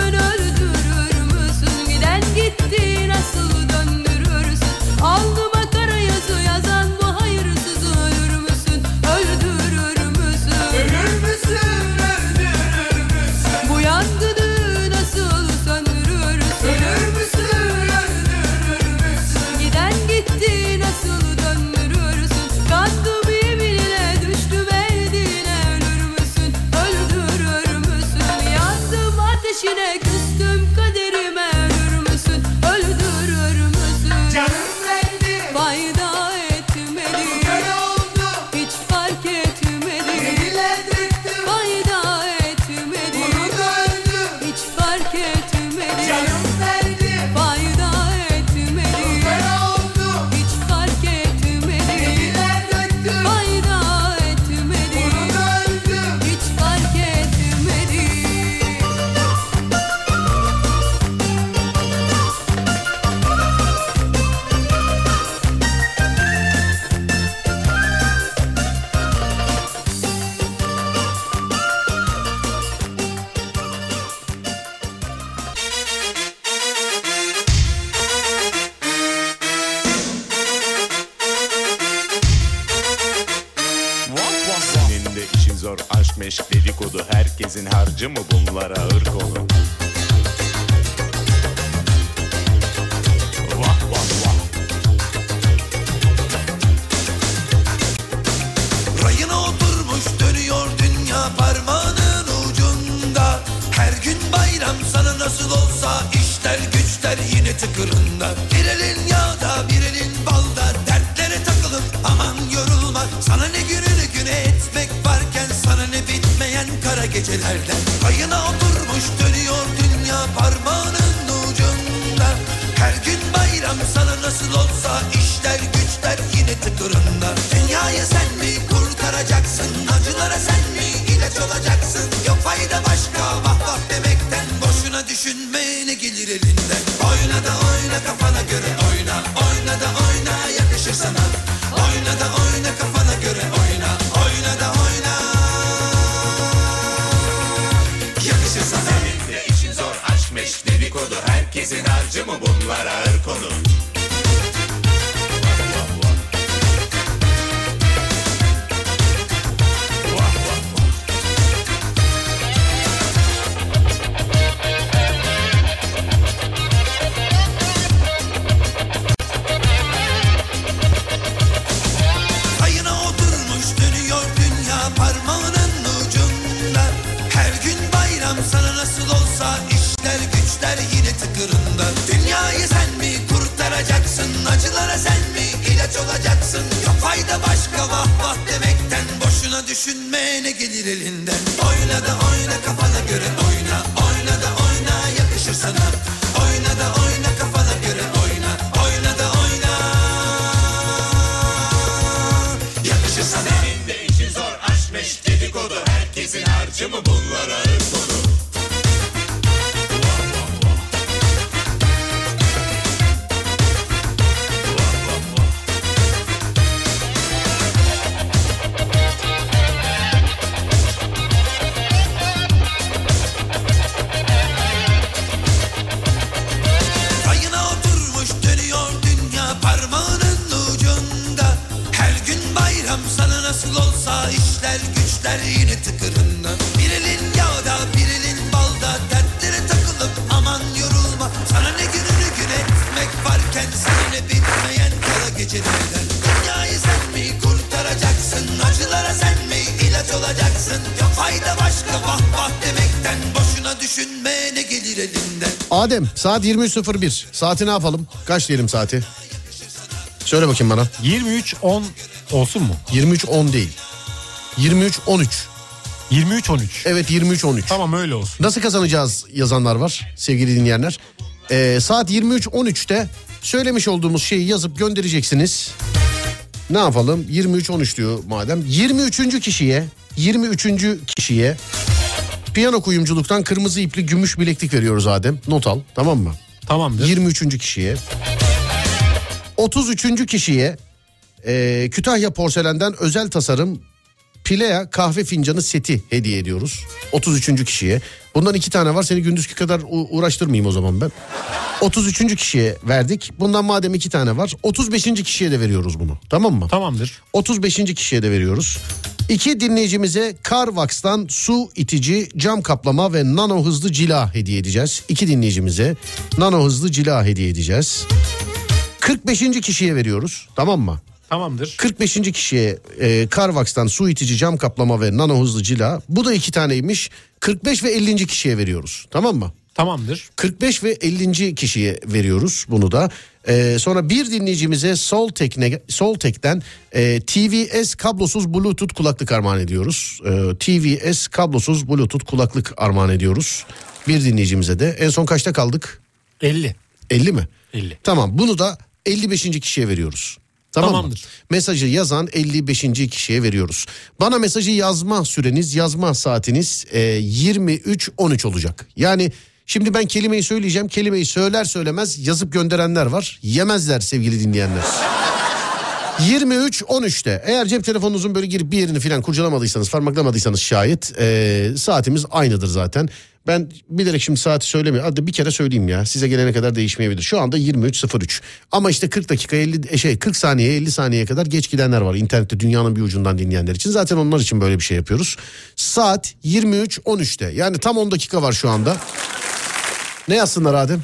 gecelerden Ayına oturmuş dönüyor dünya parmağının ucunda. Her gün bayram sana saat 23.01. Saati ne yapalım? Kaç diyelim saati? Söyle bakayım bana. 23.10 olsun mu? 23.10 değil. 23.13. 23.13. Evet 23.13. Tamam öyle olsun. Nasıl kazanacağız yazanlar var sevgili dinleyenler. Ee, saat 23.13'te söylemiş olduğumuz şeyi yazıp göndereceksiniz. Ne yapalım? 23.13 diyor madem. 23. kişiye 23. kişiye piyano kuyumculuktan kırmızı ipli gümüş bileklik veriyoruz Adem. Not al tamam mı? Tamamdır. 23. kişiye. 33. kişiye e, Kütahya porselenden özel tasarım Pilea kahve fincanı seti hediye ediyoruz. 33. kişiye. Bundan iki tane var seni gündüzki kadar uğraştırmayayım o zaman ben. 33. kişiye verdik. Bundan madem iki tane var 35. kişiye de veriyoruz bunu. Tamam mı? Tamamdır. 35. kişiye de veriyoruz. İki dinleyicimize Carvax'tan su itici, cam kaplama ve nano hızlı cila hediye edeceğiz. İki dinleyicimize nano hızlı cila hediye edeceğiz. 45. kişiye veriyoruz. Tamam mı? Tamamdır. 45. kişiye e, Carvax'tan su itici cam kaplama ve nano hızlı cila. Bu da iki taneymiş. 45 ve 50. kişiye veriyoruz. Tamam mı? Tamamdır. 45 ve 50. kişiye veriyoruz bunu da. Ee, sonra bir dinleyicimize Soltek'ne Soltek'ten e, TVS kablosuz Bluetooth kulaklık armağan ediyoruz. Ee, TVS kablosuz Bluetooth kulaklık armağan ediyoruz. Bir dinleyicimize de. En son kaçta kaldık? 50. 50 mi? 50. Tamam bunu da 55. kişiye veriyoruz. Tamam Tamamdır. mı? Mesajı yazan 55. kişiye veriyoruz. Bana mesajı yazma süreniz, yazma saatiniz e, 23.13 olacak. Yani şimdi ben kelimeyi söyleyeceğim. Kelimeyi söyler söylemez yazıp gönderenler var. Yemezler sevgili dinleyenler. <laughs> 23.13'te eğer cep telefonunuzun böyle girip bir yerini falan kurcalamadıysanız parmaklamadıysanız şayet e, saatimiz aynıdır zaten. Ben bilerek şimdi saati söylemiyorum. Hadi bir kere söyleyeyim ya. Size gelene kadar değişmeyebilir. Şu anda 23.03. Ama işte 40 dakika 50 e, şey 40 saniye 50 saniyeye kadar geç gidenler var. İnternette dünyanın bir ucundan dinleyenler için. Zaten onlar için böyle bir şey yapıyoruz. Saat 23.13'te. Yani tam 10 dakika var şu anda. Ne yazsınlar Adem?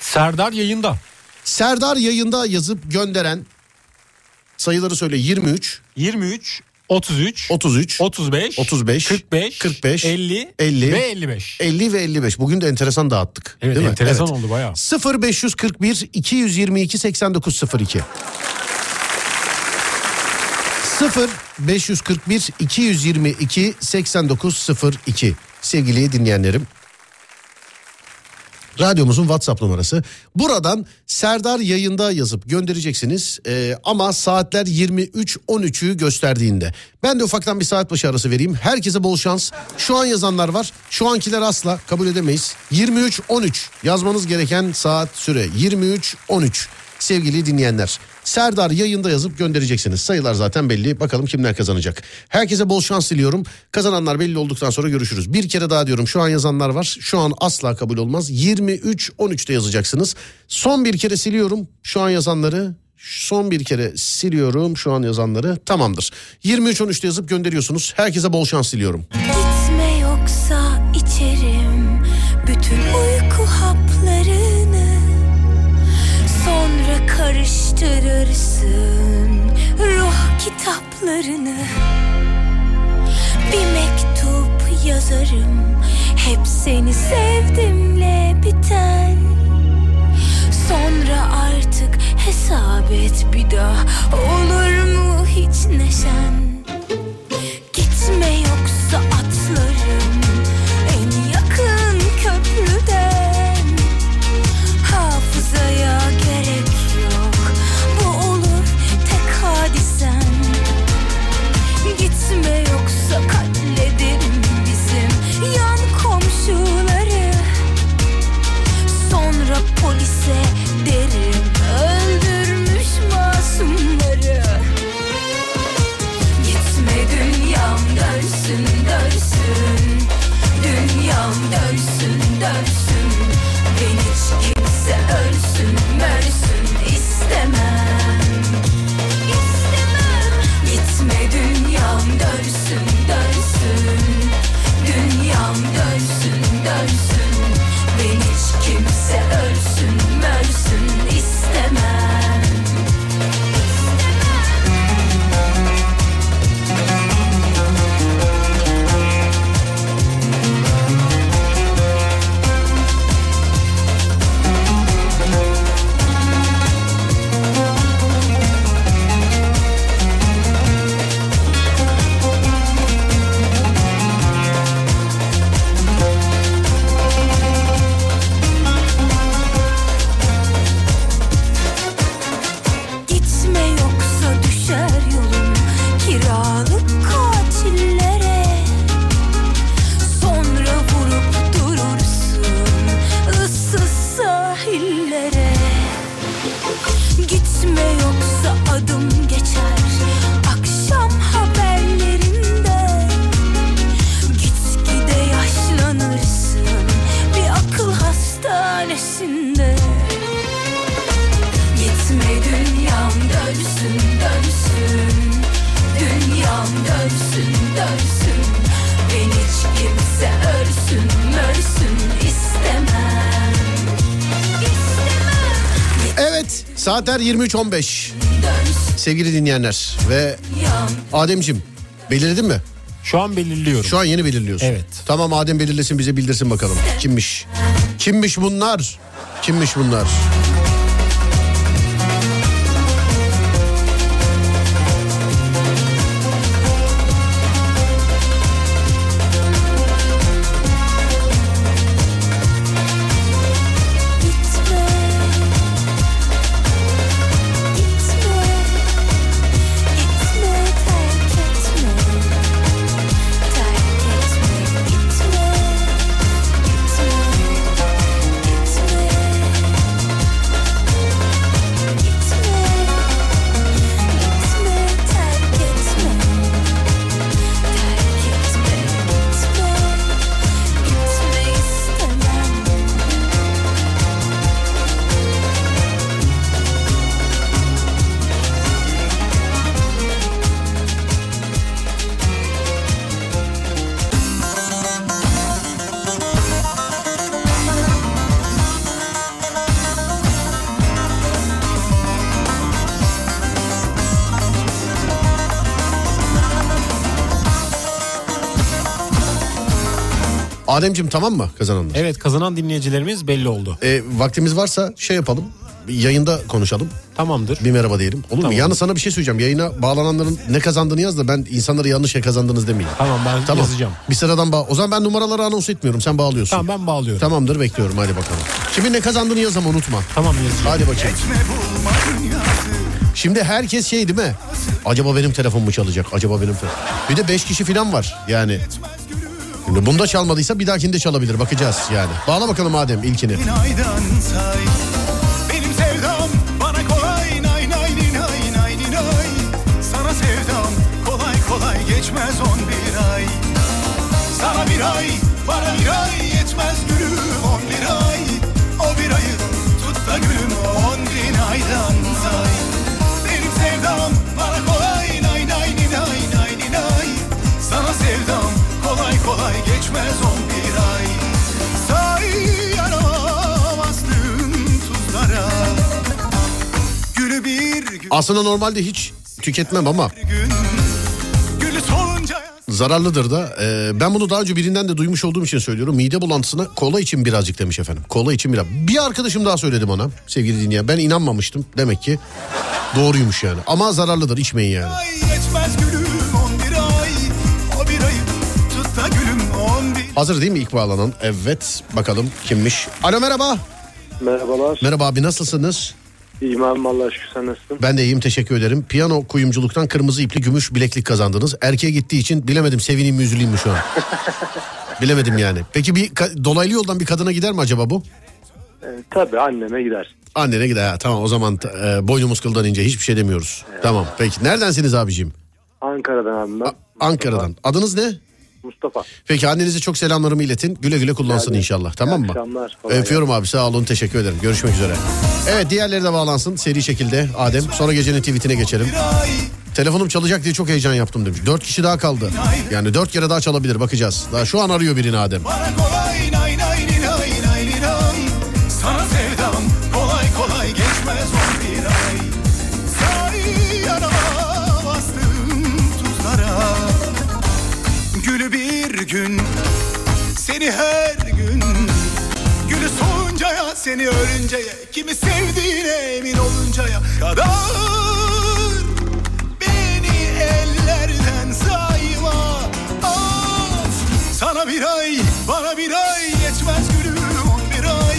Serdar yayında. Serdar yayında yazıp gönderen sayıları söyle 23 23 33 33 35 35 45 45 50 50 ve 55. 50 ve 55. Bugün de enteresan dağıttık. Evet değil mi? enteresan oldu bayağı. 0541 222 8902 0 541 222 8902 sevgili dinleyenlerim. Radyomuzun WhatsApp numarası. Buradan Serdar yayında yazıp göndereceksiniz. Ee, ama saatler 23.13'ü gösterdiğinde. Ben de ufaktan bir saat başı arası vereyim. Herkese bol şans. Şu an yazanlar var. Şu ankiler asla kabul edemeyiz. 23.13 yazmanız gereken saat süre. 23.13 sevgili dinleyenler. Serdar yayında yazıp göndereceksiniz. Sayılar zaten belli. Bakalım kimler kazanacak. Herkese bol şans diliyorum. Kazananlar belli olduktan sonra görüşürüz. Bir kere daha diyorum şu an yazanlar var. Şu an asla kabul olmaz. 23-13'te yazacaksınız. Son bir kere siliyorum şu an yazanları. Son bir kere siliyorum şu an yazanları. Tamamdır. 23-13'te yazıp gönderiyorsunuz. Herkese bol şans diliyorum. Gitme yoksa içerim bütün uyku haplarını Sonra karıştırırsın ruh kitaplarını. Bir mektup yazarım hep seni sevdimle biten. Sonra artık hesap et bir daha olur mu hiç neşen 23.15. Sevgili dinleyenler ve Ademcim belirledin mi? Şu an belirliyorum. Şu an yeni belirliyorsun. Evet. Tamam Adem belirlesin bize bildirsin bakalım. Kimmiş? Kimmiş bunlar? Kimmiş bunlar? Ademcim tamam mı kazananlar? Evet kazanan dinleyicilerimiz belli oldu. E, vaktimiz varsa şey yapalım. Yayında konuşalım. Tamamdır. Bir merhaba diyelim. Olur mu? Tamam. Yalnız sana bir şey söyleyeceğim. Yayına bağlananların ne kazandığını yaz da ben insanlara yanlış şey kazandınız demeyeyim. Tamam ben yazacağım. Bir sıradan bağ. O zaman ben numaraları anons etmiyorum. Sen bağlıyorsun. Tamam ben bağlıyorum. Tamamdır bekliyorum hadi bakalım. Şimdi ne kazandığını yaz ama unutma. Tamam yazacağım. Hadi bakayım. Şimdi herkes şey değil mi? Acaba benim telefon mu çalacak? Acaba benim telefon. Bir de 5 kişi falan var yani. Şimdi. Bunda çalmadıysa bir dahakinde çalabilir. Bakacağız yani. Bağla bakalım Adem ilkini. Geçmez on bir ay. Sana bir ay bana bir ay yetmez gülüm on bir ay. O bir ayı tut da gülüm on bin aydan say. Benim sevdam bana kolay. Nay nay nay nay nay. Sana sevdam geçmez on bir ay Say yaramazdım tuzlara Gülü bir gün Aslında normalde hiç tüketmem ama Gülü solunca zararlıdır da. Ee, ben bunu daha önce birinden de duymuş olduğum için söylüyorum. Mide bulantısına kola için birazcık demiş efendim. Kola için biraz. Bir arkadaşım daha söyledi bana sevgili dinleyen. Ben inanmamıştım. Demek ki doğruymuş yani. Ama zararlıdır içmeyin yani. Geçmez gülüm Hazır değil mi ilk bağlanan? Evet bakalım kimmiş? Alo merhaba. Merhabalar. Merhaba abi nasılsınız? İyiyim abim Allah aşkına sen nasılsın? Ben de iyiyim teşekkür ederim. Piyano kuyumculuktan kırmızı ipli gümüş bileklik kazandınız. Erkeğe gittiği için bilemedim sevineyim mi üzüleyim mi şu an. <laughs> bilemedim yani. Peki bir dolaylı yoldan bir kadına gider mi acaba bu? Ee, tabii anneme gider. Annene gider. Ha, tamam o zaman e, boynumuz kıldan ince hiçbir şey demiyoruz. Tamam peki. Neredensiniz abicim? Ankara'dan abim ben. Ankara'dan. Adınız ne? Mustafa. Peki annenize çok selamlarımı iletin. Güle güle kullansın inşallah. Tamam mı? akşamlar, Öpüyorum abi sağ olun teşekkür ederim. Görüşmek üzere. Evet diğerleri de bağlansın seri şekilde Adem. Sonra gecenin tweetine geçelim. Telefonum çalacak diye çok heyecan yaptım demiş. Dört kişi daha kaldı. Yani dört kere daha çalabilir bakacağız. Daha şu an arıyor birini Adem. Bana kolay Seni ölünceye Kimi sevdiğine emin oluncaya Kadar Beni ellerden sayma. Of Sana bir ay Bana bir ay Geçmez gülüm bir ay.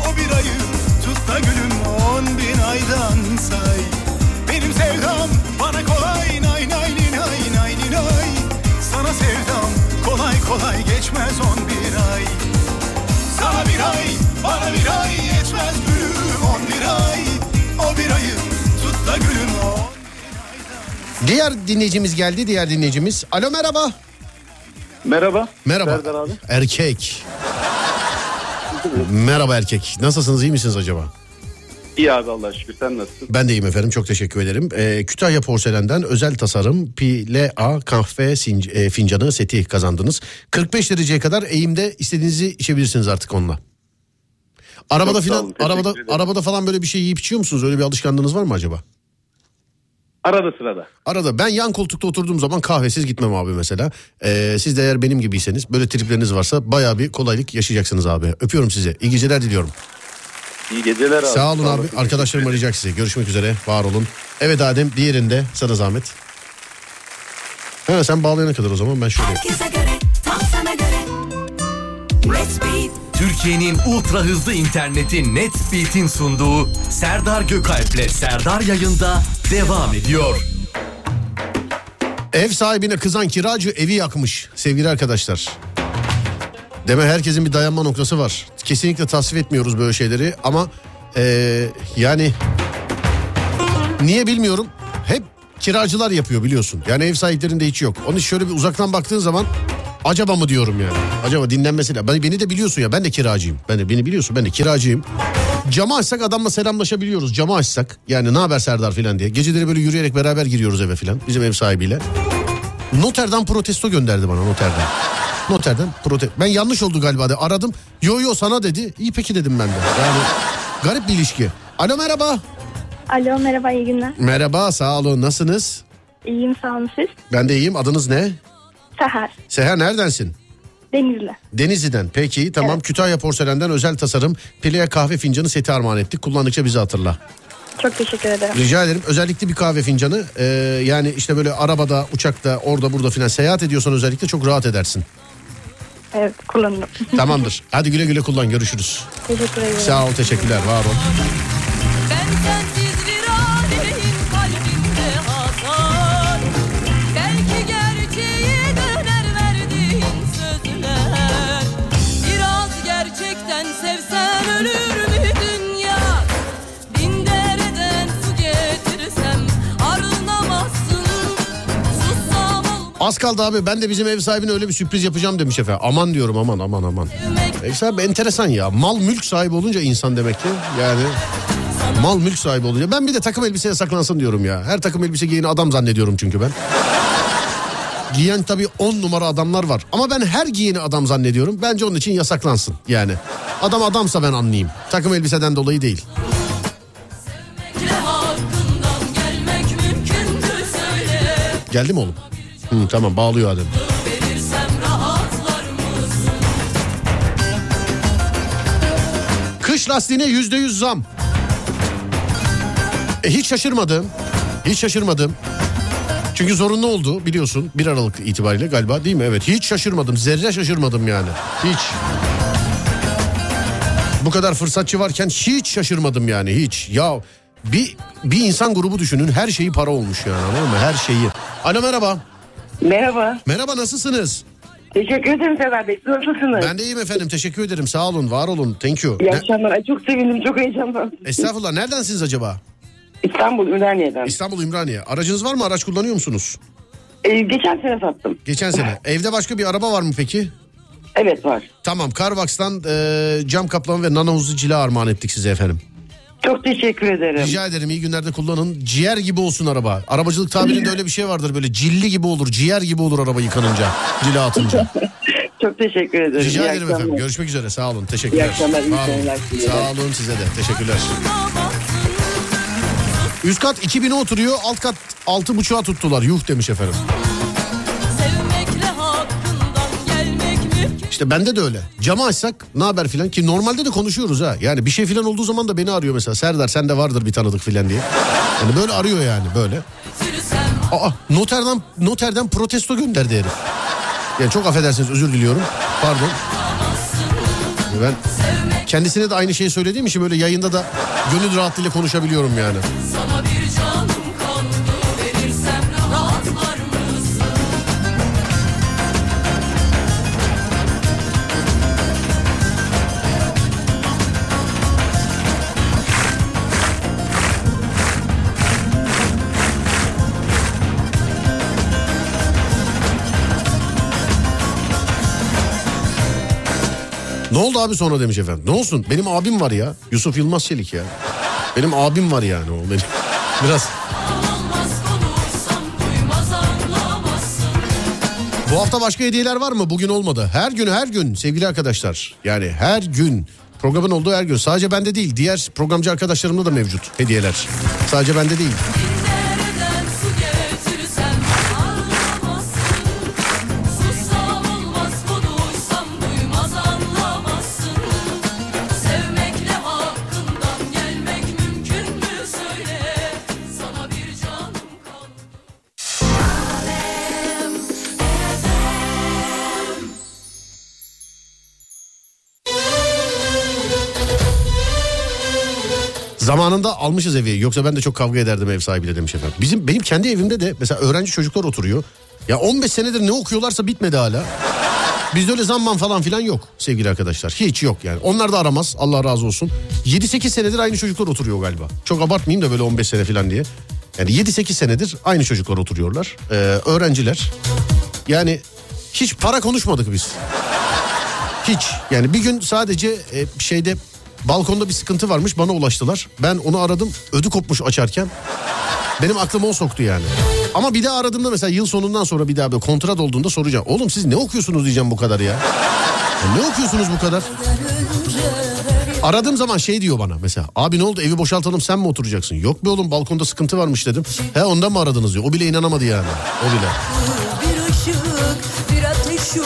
O bir ayı Tut da gülüm on bin aydan say. Benim sevdam Bana kolay Nay nay nay nay nay. Sana sevdam Kolay kolay geçmez on bir ay Sana bir ay Bana bir ay Geçmez gülüm on bir ay O bir ayı Tut da gülüm on Diğer dinleyicimiz geldi diğer dinleyicimiz. Alo merhaba. Merhaba. Merhaba. Serdar abi. Erkek. <laughs> Merhaba erkek. Nasılsınız iyi misiniz acaba? İyi abi Allah'a şükür sen nasılsın? Ben de iyiyim efendim çok teşekkür ederim. Ee, Kütahya Porselen'den özel tasarım PLA kahve sin- e, fincanı seti kazandınız. 45 dereceye kadar eğimde istediğinizi içebilirsiniz artık onunla. Arabada Çok sağ filan olun, arabada ederim. arabada falan böyle bir şey yiyip içiyor musunuz? Öyle bir alışkanlığınız var mı acaba? Arada sırada. Arada ben yan koltukta oturduğum zaman kahvesiz gitmem abi mesela. Ee, siz de eğer benim gibiyseniz böyle tripleriniz varsa baya bir kolaylık yaşayacaksınız abi. Öpüyorum sizi. İyi geceler diliyorum. İyi geceler abi. Sağ olun abi. olasın. Arkadaşlarım arayacak sizi. Görüşmek üzere. Var olun. Evet Adem diğerinde sana zahmet. Ha, sen bağlayana kadar o zaman ben şöyle. Herkese göre, tam sana göre. Türkiye'nin ultra hızlı interneti Netspeed'in sunduğu Serdar Gökalp'le Serdar yayında devam ediyor. Ev sahibine kızan kiracı evi yakmış sevgili arkadaşlar. Deme herkesin bir dayanma noktası var. Kesinlikle tasvip etmiyoruz böyle şeyleri ama eee, yani niye bilmiyorum. Hep kiracılar yapıyor biliyorsun. Yani ev sahiplerinde hiç yok. İçin şöyle bir uzaktan baktığın zaman acaba mı diyorum yani. Acaba dinlenmesiyle. Ben, beni de biliyorsun ya ben de kiracıyım. Ben de beni biliyorsun ben de kiracıyım. Camı açsak adamla selamlaşabiliyoruz. Camı açsak yani ne haber Serdar filan diye. Geceleri böyle yürüyerek beraber giriyoruz eve filan bizim ev sahibiyle. Noterden protesto gönderdi bana noterden. Noterden prote Ben yanlış oldu galiba de aradım. Yo yo sana dedi. İyi peki dedim ben de. Yani garip bir ilişki. Alo merhaba. Alo merhaba iyi günler. Merhaba sağ olun nasılsınız? İyiyim sağ olun siz. Ben de iyiyim adınız ne? Seher. Seher neredensin? Denizli. Denizli'den. Peki tamam Kütahya Porselen'den özel tasarım Playa kahve fincanı seti armağan ettik. Kullandıkça bizi hatırla. Çok teşekkür ederim. Rica ederim. Özellikle bir kahve fincanı. Ee, yani işte böyle arabada, uçakta, orada burada filan seyahat ediyorsan özellikle çok rahat edersin. Evet kullandım. Tamamdır. Hadi güle güle kullan. Görüşürüz. teşekkür ederim. Sağ ol, teşekkürler. Var ol. Ben Az kaldı abi. Ben de bizim ev sahibine öyle bir sürpriz yapacağım demiş efendim. Aman diyorum aman aman aman. Ev sahibi enteresan ya. Mal mülk sahibi olunca insan demek ki. Yani mal mülk sahibi olunca. Ben bir de takım elbiseye saklansın diyorum ya. Her takım elbise giyeni adam zannediyorum çünkü ben. Giyen tabii 10 numara adamlar var. Ama ben her giyeni adam zannediyorum. Bence onun için yasaklansın yani. Adam adamsa ben anlayayım. Takım elbiseden dolayı değil. Geldi mi oğlum? Hı, tamam bağlıyor mısın? Kış lastiğine yüzde yüz zam. E, hiç şaşırmadım. Hiç şaşırmadım. Çünkü zorunlu oldu biliyorsun 1 Aralık itibariyle galiba değil mi? Evet hiç şaşırmadım. Zerre şaşırmadım yani. Hiç. Bu kadar fırsatçı varken hiç şaşırmadım yani hiç. Ya bir bir insan grubu düşünün her şeyi para olmuş yani anladın mı? Her şeyi. Alo merhaba. Merhaba. Merhaba nasılsınız? Teşekkür ederim Sefer Bey. Nasılsınız? Ben de iyiyim efendim teşekkür ederim sağ olun var olun thank you. İyi Ne- akşamlar. Ay, çok sevindim. Çok heyecanlandım. Estağfurullah neredensiniz acaba? İstanbul Ümraniye'den. İstanbul Ümraniye. Aracınız var mı? Araç kullanıyor musunuz? Ee, geçen sene sattım. Geçen sene. Evde başka bir araba var mı peki? Evet var. Tamam Carvax'tan e, cam kaplama ve nano huzlu cila armağan ettik size efendim. Çok teşekkür ederim. Rica ederim iyi günlerde kullanın. Ciğer gibi olsun araba. Arabacılık tabirinde öyle bir şey vardır böyle cilli gibi olur. Ciğer gibi olur araba yıkanınca. Cila atınca. <laughs> Çok teşekkür ederim. Rica ederim efendim. Görüşmek üzere. Sağ olun. Teşekkürler. İyi akşamlar, iyi Var olun. Sağ olun size de. Teşekkürler. Üst kat 2000'e oturuyor. Alt kat 6.5'a tuttular. Yuh demiş efendim. İşte bende de öyle. Camı açsak ne haber filan ki normalde de konuşuyoruz ha. Yani bir şey filan olduğu zaman da beni arıyor mesela. Serdar sende vardır bir tanıdık filan diye. Yani böyle arıyor yani böyle. Aa noterden noterden protesto gönderdi herif. Yani çok affedersiniz özür diliyorum. Pardon. Ben kendisine de aynı şeyi söylediğim için böyle yayında da gönül rahatlığıyla konuşabiliyorum yani. Ne oldu abi sonra demiş efendim. Ne olsun benim abim var ya Yusuf Yılmaz Çelik ya. Benim abim var yani o benim. <laughs> Biraz Bu hafta başka hediyeler var mı? Bugün olmadı. Her gün her gün sevgili arkadaşlar. Yani her gün programın olduğu her gün. Sadece bende değil diğer programcı arkadaşlarımda da mevcut hediyeler. Sadece bende değil. Zamanında almışız evi. Yoksa ben de çok kavga ederdim ev sahibiyle demiş efendim. Bizim benim kendi evimde de mesela öğrenci çocuklar oturuyor. Ya 15 senedir ne okuyorlarsa bitmedi hala. Bizde öyle zamman falan filan yok sevgili arkadaşlar. Hiç yok yani. Onlar da aramaz Allah razı olsun. 7-8 senedir aynı çocuklar oturuyor galiba. Çok abartmayayım da böyle 15 sene falan diye. Yani 7-8 senedir aynı çocuklar oturuyorlar. Ee, öğrenciler. Yani hiç para konuşmadık biz. Hiç. Yani bir gün sadece e, şeyde balkonda bir sıkıntı varmış bana ulaştılar. Ben onu aradım ödü kopmuş açarken. Benim aklıma o soktu yani. Ama bir daha aradığımda mesela yıl sonundan sonra bir daha böyle kontrat olduğunda soracağım. Oğlum siz ne okuyorsunuz diyeceğim bu kadar ya. Ya ne okuyorsunuz bu kadar? Aradığım zaman şey diyor bana mesela. Abi ne oldu evi boşaltalım sen mi oturacaksın? Yok be oğlum balkonda sıkıntı varmış dedim. He ondan mı aradınız diyor. O bile inanamadı yani. O bile. Bir ışık, bir ateş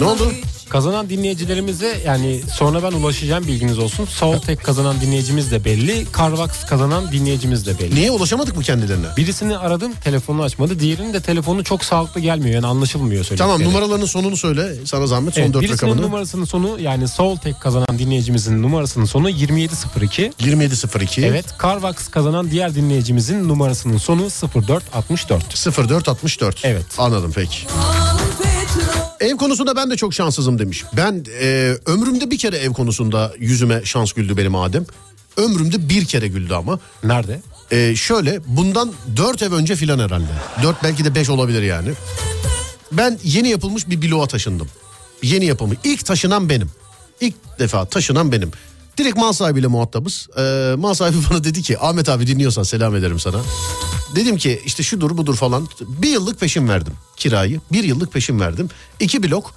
Ne oldu? Kazanan dinleyicilerimize yani sonra ben ulaşacağım bilginiz olsun. Soultek kazanan dinleyicimiz de belli. Carvax kazanan dinleyicimiz de belli. Niye ulaşamadık mı kendilerine? Birisini aradım telefonu açmadı. Diğerinin de telefonu çok sağlıklı gelmiyor yani anlaşılmıyor söyledikleri. Tamam numaralarının sonunu söyle sana zahmet son Evet, dört birisinin rakamını. numarasının sonu yani Soultek kazanan dinleyicimizin numarasının sonu 2702. 2702. Evet Carvax kazanan diğer dinleyicimizin numarasının sonu 0464. 0464. Evet. Anladım peki. Ev konusunda ben de çok şanssızım demiş. Ben e, ömrümde bir kere ev konusunda yüzüme şans güldü benim Adem. Ömrümde bir kere güldü ama. Nerede? E, şöyle bundan dört ev önce filan herhalde. Dört belki de beş olabilir yani. Ben yeni yapılmış bir bloğa taşındım. Yeni yapımı. İlk taşınan benim. İlk defa taşınan benim. Direkt mal sahibiyle muhatabız. Ee, mal sahibi <laughs> bana dedi ki Ahmet abi dinliyorsan selam ederim sana. Dedim ki işte şudur budur falan. Bir yıllık peşin verdim kirayı. Bir yıllık peşin verdim. İki blok.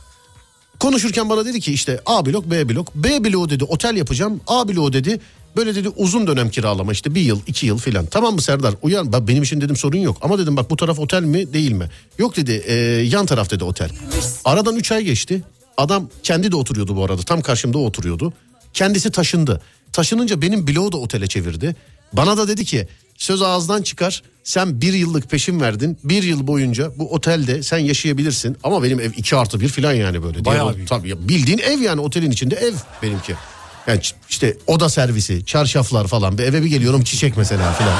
Konuşurken bana dedi ki işte A blok B blok. B bloğu dedi otel yapacağım. A bloğu dedi böyle dedi uzun dönem kiralama işte bir yıl iki yıl filan. Tamam mı Serdar uyan bak benim için dedim sorun yok. Ama dedim bak bu taraf otel mi değil mi? Yok dedi "e, yan taraf dedi otel. Aradan 3 ay geçti. Adam kendi de oturuyordu bu arada tam karşımda oturuyordu. Kendisi taşındı. Taşınınca benim bloğu da otele çevirdi. Bana da dedi ki söz ağızdan çıkar sen bir yıllık peşin verdin. Bir yıl boyunca bu otelde sen yaşayabilirsin. Ama benim ev iki artı bir falan yani böyle. Bayağı Diye- büyük. Tabii ya bildiğin ev yani otelin içinde ev benimki. Yani işte oda servisi, çarşaflar falan. Bir eve bir geliyorum çiçek mesela filan.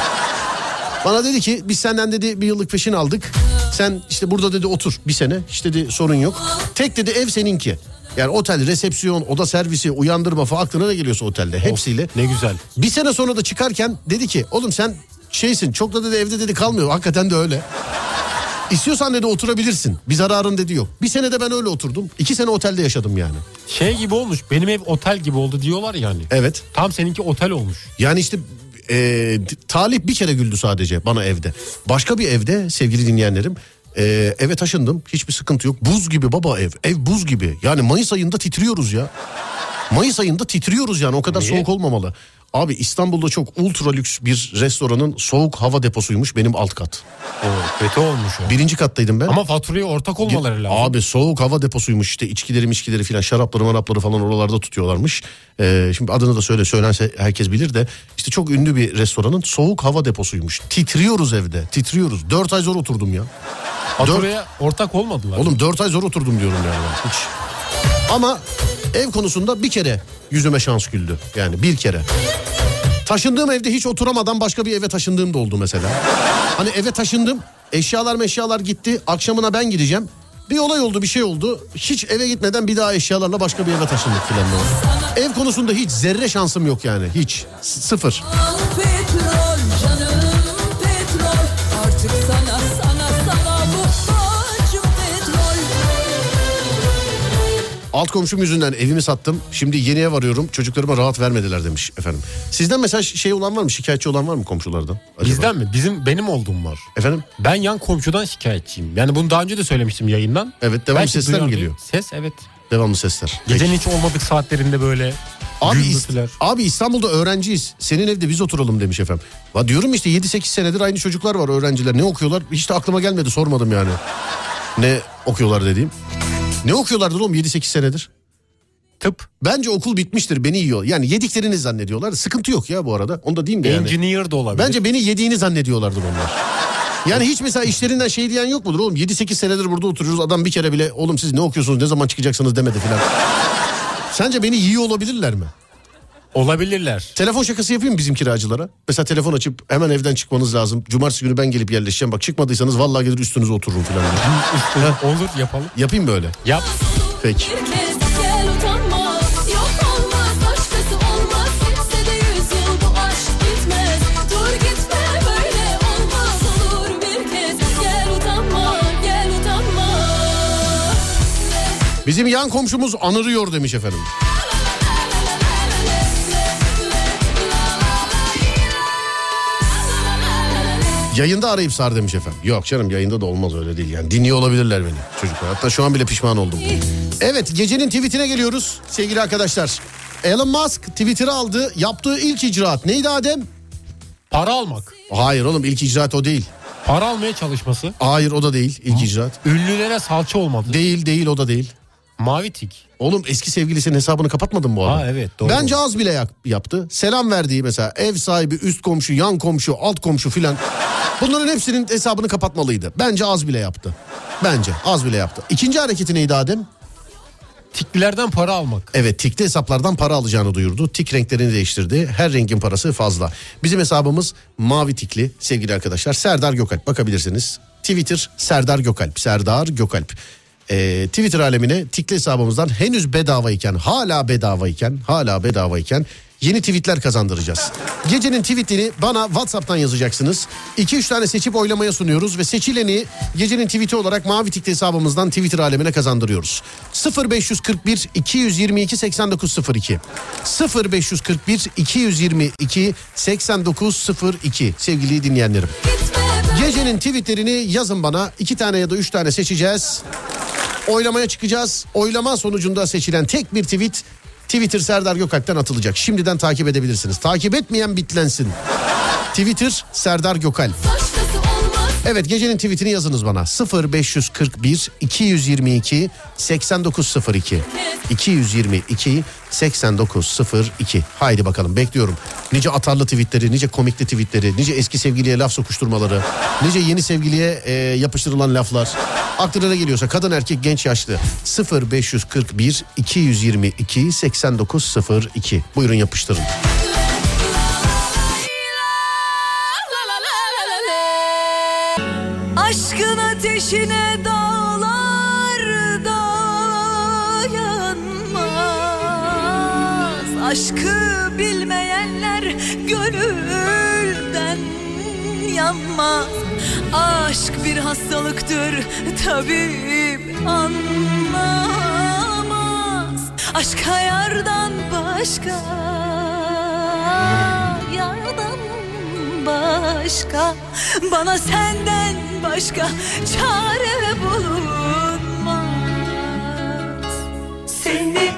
Bana dedi ki biz senden dedi bir yıllık peşin aldık. Sen işte burada dedi otur bir sene. Hiç dedi sorun yok. Tek dedi ev seninki. Yani otel, resepsiyon, oda servisi, uyandırma falan aklına ne geliyorsa otelde hepsiyle. Ne güzel. Bir sene sonra da çıkarken dedi ki oğlum sen şeysin çok da dedi evde dedi kalmıyor. Hakikaten de öyle. İstiyorsan dedi oturabilirsin. Bir zararın dedi yok. Bir sene de ben öyle oturdum. İki sene otelde yaşadım yani. Şey gibi olmuş benim ev otel gibi oldu diyorlar yani. Evet. Tam seninki otel olmuş. Yani işte e, Talih bir kere güldü sadece bana evde. Başka bir evde sevgili dinleyenlerim e, eve taşındım. Hiçbir sıkıntı yok. Buz gibi baba ev. Ev buz gibi. Yani Mayıs ayında titriyoruz ya. Mayıs ayında titriyoruz yani o kadar Niye? soğuk olmamalı. Abi İstanbul'da çok ultra lüks bir restoranın soğuk hava deposuymuş benim alt kat. O kötü olmuş o. Birinci kattaydım ben. Ama faturaya ortak olmaları lazım. Abi soğuk hava deposuymuş işte içkileri miçkileri filan şarapları marapları falan oralarda tutuyorlarmış. Ee, şimdi adını da söyle söylense herkes bilir de işte çok ünlü bir restoranın soğuk hava deposuymuş. Titriyoruz evde titriyoruz. Dört ay zor oturdum ya. Faturaya ortak olmadılar. Oğlum dört ay zor oturdum diyorum yani hiç. Ama ev konusunda bir kere yüzüme şans güldü. Yani bir kere. Taşındığım evde hiç oturamadan başka bir eve taşındığım da oldu mesela. Hani eve taşındım eşyalar meşyalar gitti akşamına ben gideceğim. Bir olay oldu bir şey oldu. Hiç eve gitmeden bir daha eşyalarla başka bir eve taşındık filan. Ev konusunda hiç zerre şansım yok yani hiç S- sıfır. Alt komşum yüzünden evimi sattım. Şimdi yeni ev arıyorum. Çocuklarıma rahat vermediler demiş efendim. Sizden mesela şey olan var mı? Şikayetçi olan var mı komşulardan? Acaba? Bizden mi? Bizim benim olduğum var. Efendim? Ben yan komşudan şikayetçiyim. Yani bunu daha önce de söylemiştim yayından. Evet devamlı Belki sesler mi geliyor? Ses evet. Devamlı sesler. Gecenin hiç olmadık saatlerinde böyle Abi, İst- abi İstanbul'da öğrenciyiz. Senin evde biz oturalım demiş efendim. Va diyorum işte 7-8 senedir aynı çocuklar var öğrenciler. Ne okuyorlar? Hiç de aklıma gelmedi sormadım yani. Ne okuyorlar dediğim. Ne okuyorlardır oğlum 7-8 senedir? Tıp. Bence okul bitmiştir beni yiyor. Yani yediklerini zannediyorlar. Sıkıntı yok ya bu arada. Onu da diyeyim de yani. Engineer de olabilir. Bence beni yediğini zannediyorlardır onlar. Yani hiç mesela işlerinden şey diyen yok mudur oğlum? 7-8 senedir burada oturuyoruz. Adam bir kere bile oğlum siz ne okuyorsunuz ne zaman çıkacaksınız demedi filan. Sence beni yiyor olabilirler mi? Olabilirler. Telefon şakası yapayım bizim kiracılara? Mesela telefon açıp hemen evden çıkmanız lazım. Cumartesi günü ben gelip yerleşeceğim. Bak çıkmadıysanız vallahi gelir üstünüze otururum filan. <laughs> diye. Olur yapalım. Yapayım böyle. Yap. Peki. Bir kez gel utanma Yok olmaz Yayında arayıp sar demiş efendim. Yok canım yayında da olmaz öyle değil yani. Dinliyor olabilirler beni çocuklar. Hatta şu an bile pişman oldum. Evet gecenin tweetine geliyoruz sevgili arkadaşlar. Elon Musk Twitter'ı aldı. Yaptığı ilk icraat neydi Adem? Para almak. Hayır oğlum ilk icraat o değil. Para almaya çalışması. Hayır o da değil ilk icraat. Ünlülere salça olmadı. Değil değil o da değil. Mavi tik. Oğlum eski sevgilisinin hesabını kapatmadın mı bu adam? Ha, evet, doğru. Bence az bile yap- yaptı. Selam verdiği mesela ev sahibi, üst komşu, yan komşu, alt komşu filan. Bunların hepsinin hesabını kapatmalıydı. Bence az bile yaptı. Bence az bile yaptı. İkinci hareketi neydi Adem? Tiklilerden para almak. Evet tikli hesaplardan para alacağını duyurdu. Tik renklerini değiştirdi. Her rengin parası fazla. Bizim hesabımız mavi tikli sevgili arkadaşlar. Serdar Gökalp bakabilirsiniz. Twitter Serdar Gökalp. Serdar Gökalp. Ee, Twitter alemine tikli hesabımızdan henüz bedavayken hala bedavayken hala bedavayken yeni tweetler kazandıracağız. Gecenin tweetini bana WhatsApp'tan yazacaksınız. 2-3 tane seçip oylamaya sunuyoruz ve seçileni gecenin tweeti olarak mavi tikli hesabımızdan Twitter alemine kazandırıyoruz. 0541 222 8902 0541 222 8902 sevgili dinleyenlerim. Gecenin tweetlerini yazın bana. iki tane ya da üç tane seçeceğiz. Oylamaya çıkacağız. Oylama sonucunda seçilen tek bir tweet Twitter Serdar Gökalp'ten atılacak. Şimdiden takip edebilirsiniz. Takip etmeyen bitlensin. Twitter Serdar Gökalp. Evet gecenin tweetini yazınız bana. 0541 222 8902 222 8902 Haydi bakalım bekliyorum. Nice atarlı tweetleri, nice komikli tweetleri, nice eski sevgiliye laf sokuşturmaları, nice yeni sevgiliye e, yapıştırılan laflar. Aklına ne geliyorsa kadın erkek genç yaşlı 0541 222 8902 Buyurun yapıştırın. Aşkın ateşine dağlar dayanmaz. Aşkı bilmeyenler gönülden yanmaz. Aşk bir hastalıktır tabip anlamaz. Aşka yardan başka Yardan başka. Bana senden başka çare bulunmaz. Seni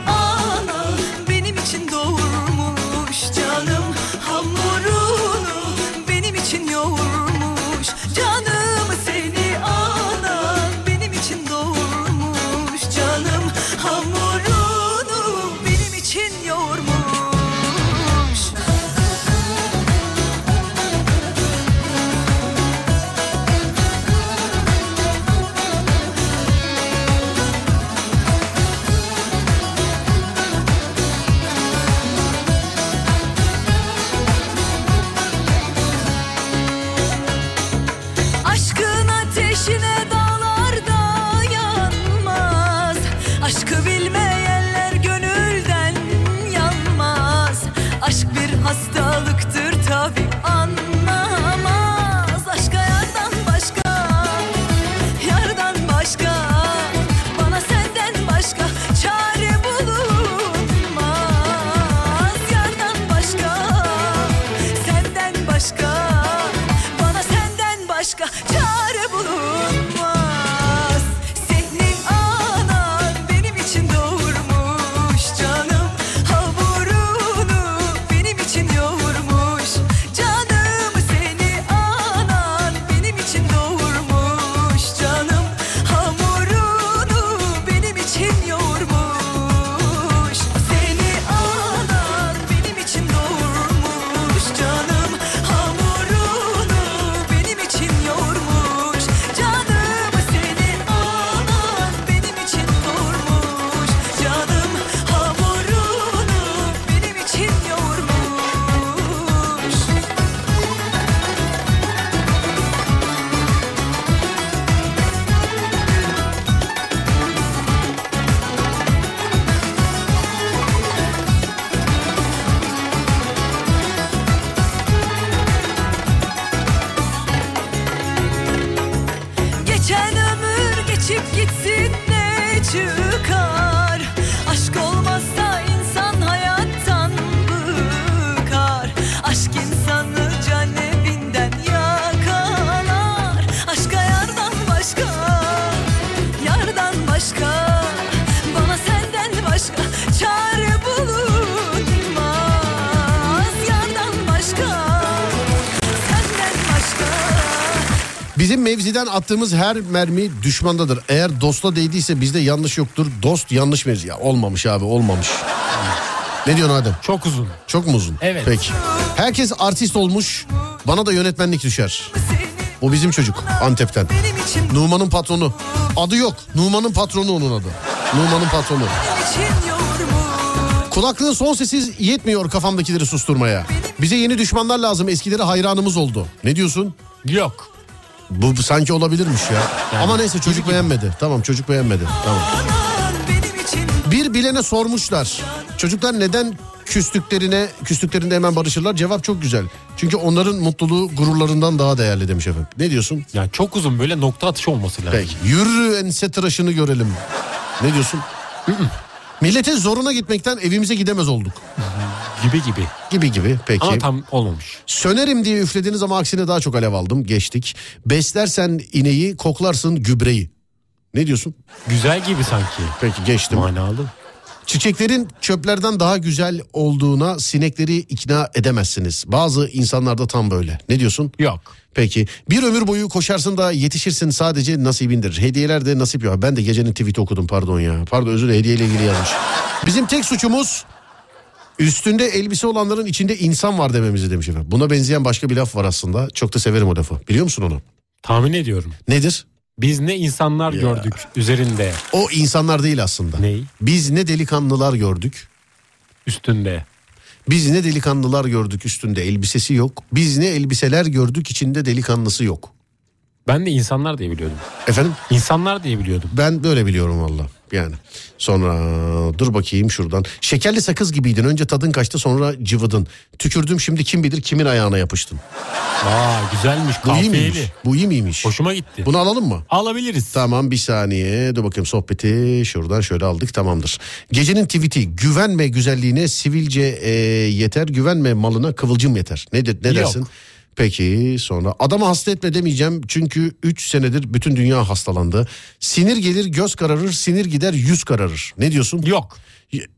Mevziden attığımız her mermi düşmandadır. Eğer dosta değdiyse bizde yanlış yoktur. Dost yanlış mevzi. Ya olmamış abi olmamış. Ne diyorsun Adem? Çok uzun. Çok mu uzun? Evet. Peki. Herkes artist olmuş. Bana da yönetmenlik düşer. O bizim çocuk Antep'ten. Numan'ın patronu. Adı yok. Numan'ın patronu onun adı. Numan'ın patronu. Kulaklığın son sesi yetmiyor kafamdakileri susturmaya. Bize yeni düşmanlar lazım. Eskileri hayranımız oldu. Ne diyorsun? Yok. Bu, bu sanki olabilirmiş ya. Ama neyse çocuk beğenmedi. Tamam çocuk beğenmedi. Tamam. Bir bilene sormuşlar. Çocuklar neden küstüklerine küstüklerinde hemen barışırlar? Cevap çok güzel. Çünkü onların mutluluğu gururlarından daha değerli demiş efendim. Ne diyorsun? Ya çok uzun böyle nokta atışı olması lazım. Peki. Yürü ense tıraşını görelim. Ne diyorsun? Milletin zoruna gitmekten evimize gidemez olduk. Gibi gibi. Gibi gibi peki. Ama tam olmamış. Sönerim diye üflediniz ama aksine daha çok alev aldım. Geçtik. Beslersen ineği koklarsın gübreyi. Ne diyorsun? Güzel gibi sanki. Peki geçtim. Manalı. Çiçeklerin çöplerden daha güzel olduğuna sinekleri ikna edemezsiniz. Bazı insanlarda tam böyle. Ne diyorsun? Yok. Peki bir ömür boyu koşarsın da yetişirsin sadece nasibindir. Hediyeler de nasip ya. Ben de gecenin tweet'i okudum pardon ya. Pardon özür dilerim hediyeyle ilgili yazmış. Bizim tek suçumuz üstünde elbise olanların içinde insan var dememizi demiş efendim. Buna benzeyen başka bir laf var aslında. Çok da severim o lafı. Biliyor musun onu? Tahmin ediyorum. Nedir? Biz ne insanlar gördük üzerinde. O insanlar değil aslında. Ney? Biz ne delikanlılar gördük. Üstünde. Biz ne delikanlılar gördük üstünde elbisesi yok. Biz ne elbiseler gördük içinde delikanlısı yok. Ben de insanlar diye biliyordum. Efendim? İnsanlar diye biliyordum. Ben böyle biliyorum valla yani. Sonra dur bakayım şuradan. Şekerli sakız gibiydin. Önce tadın kaçtı sonra cıvıdın. Tükürdüm şimdi kim bilir kimin ayağına yapıştın. Aa güzelmiş Bu iyi miymiş? Bu iyi miymiş? Hoşuma gitti. Bunu alalım mı? Alabiliriz. Tamam bir saniye. Dur bakayım sohbeti şuradan şöyle aldık tamamdır. Gecenin tweet'i güvenme güzelliğine sivilce e, yeter. Güvenme malına kıvılcım yeter. Ne, de- ne Yok. dersin? Peki sonra adamı hasta etme demeyeceğim çünkü 3 senedir bütün dünya hastalandı. Sinir gelir göz kararır sinir gider yüz kararır. Ne diyorsun? Yok.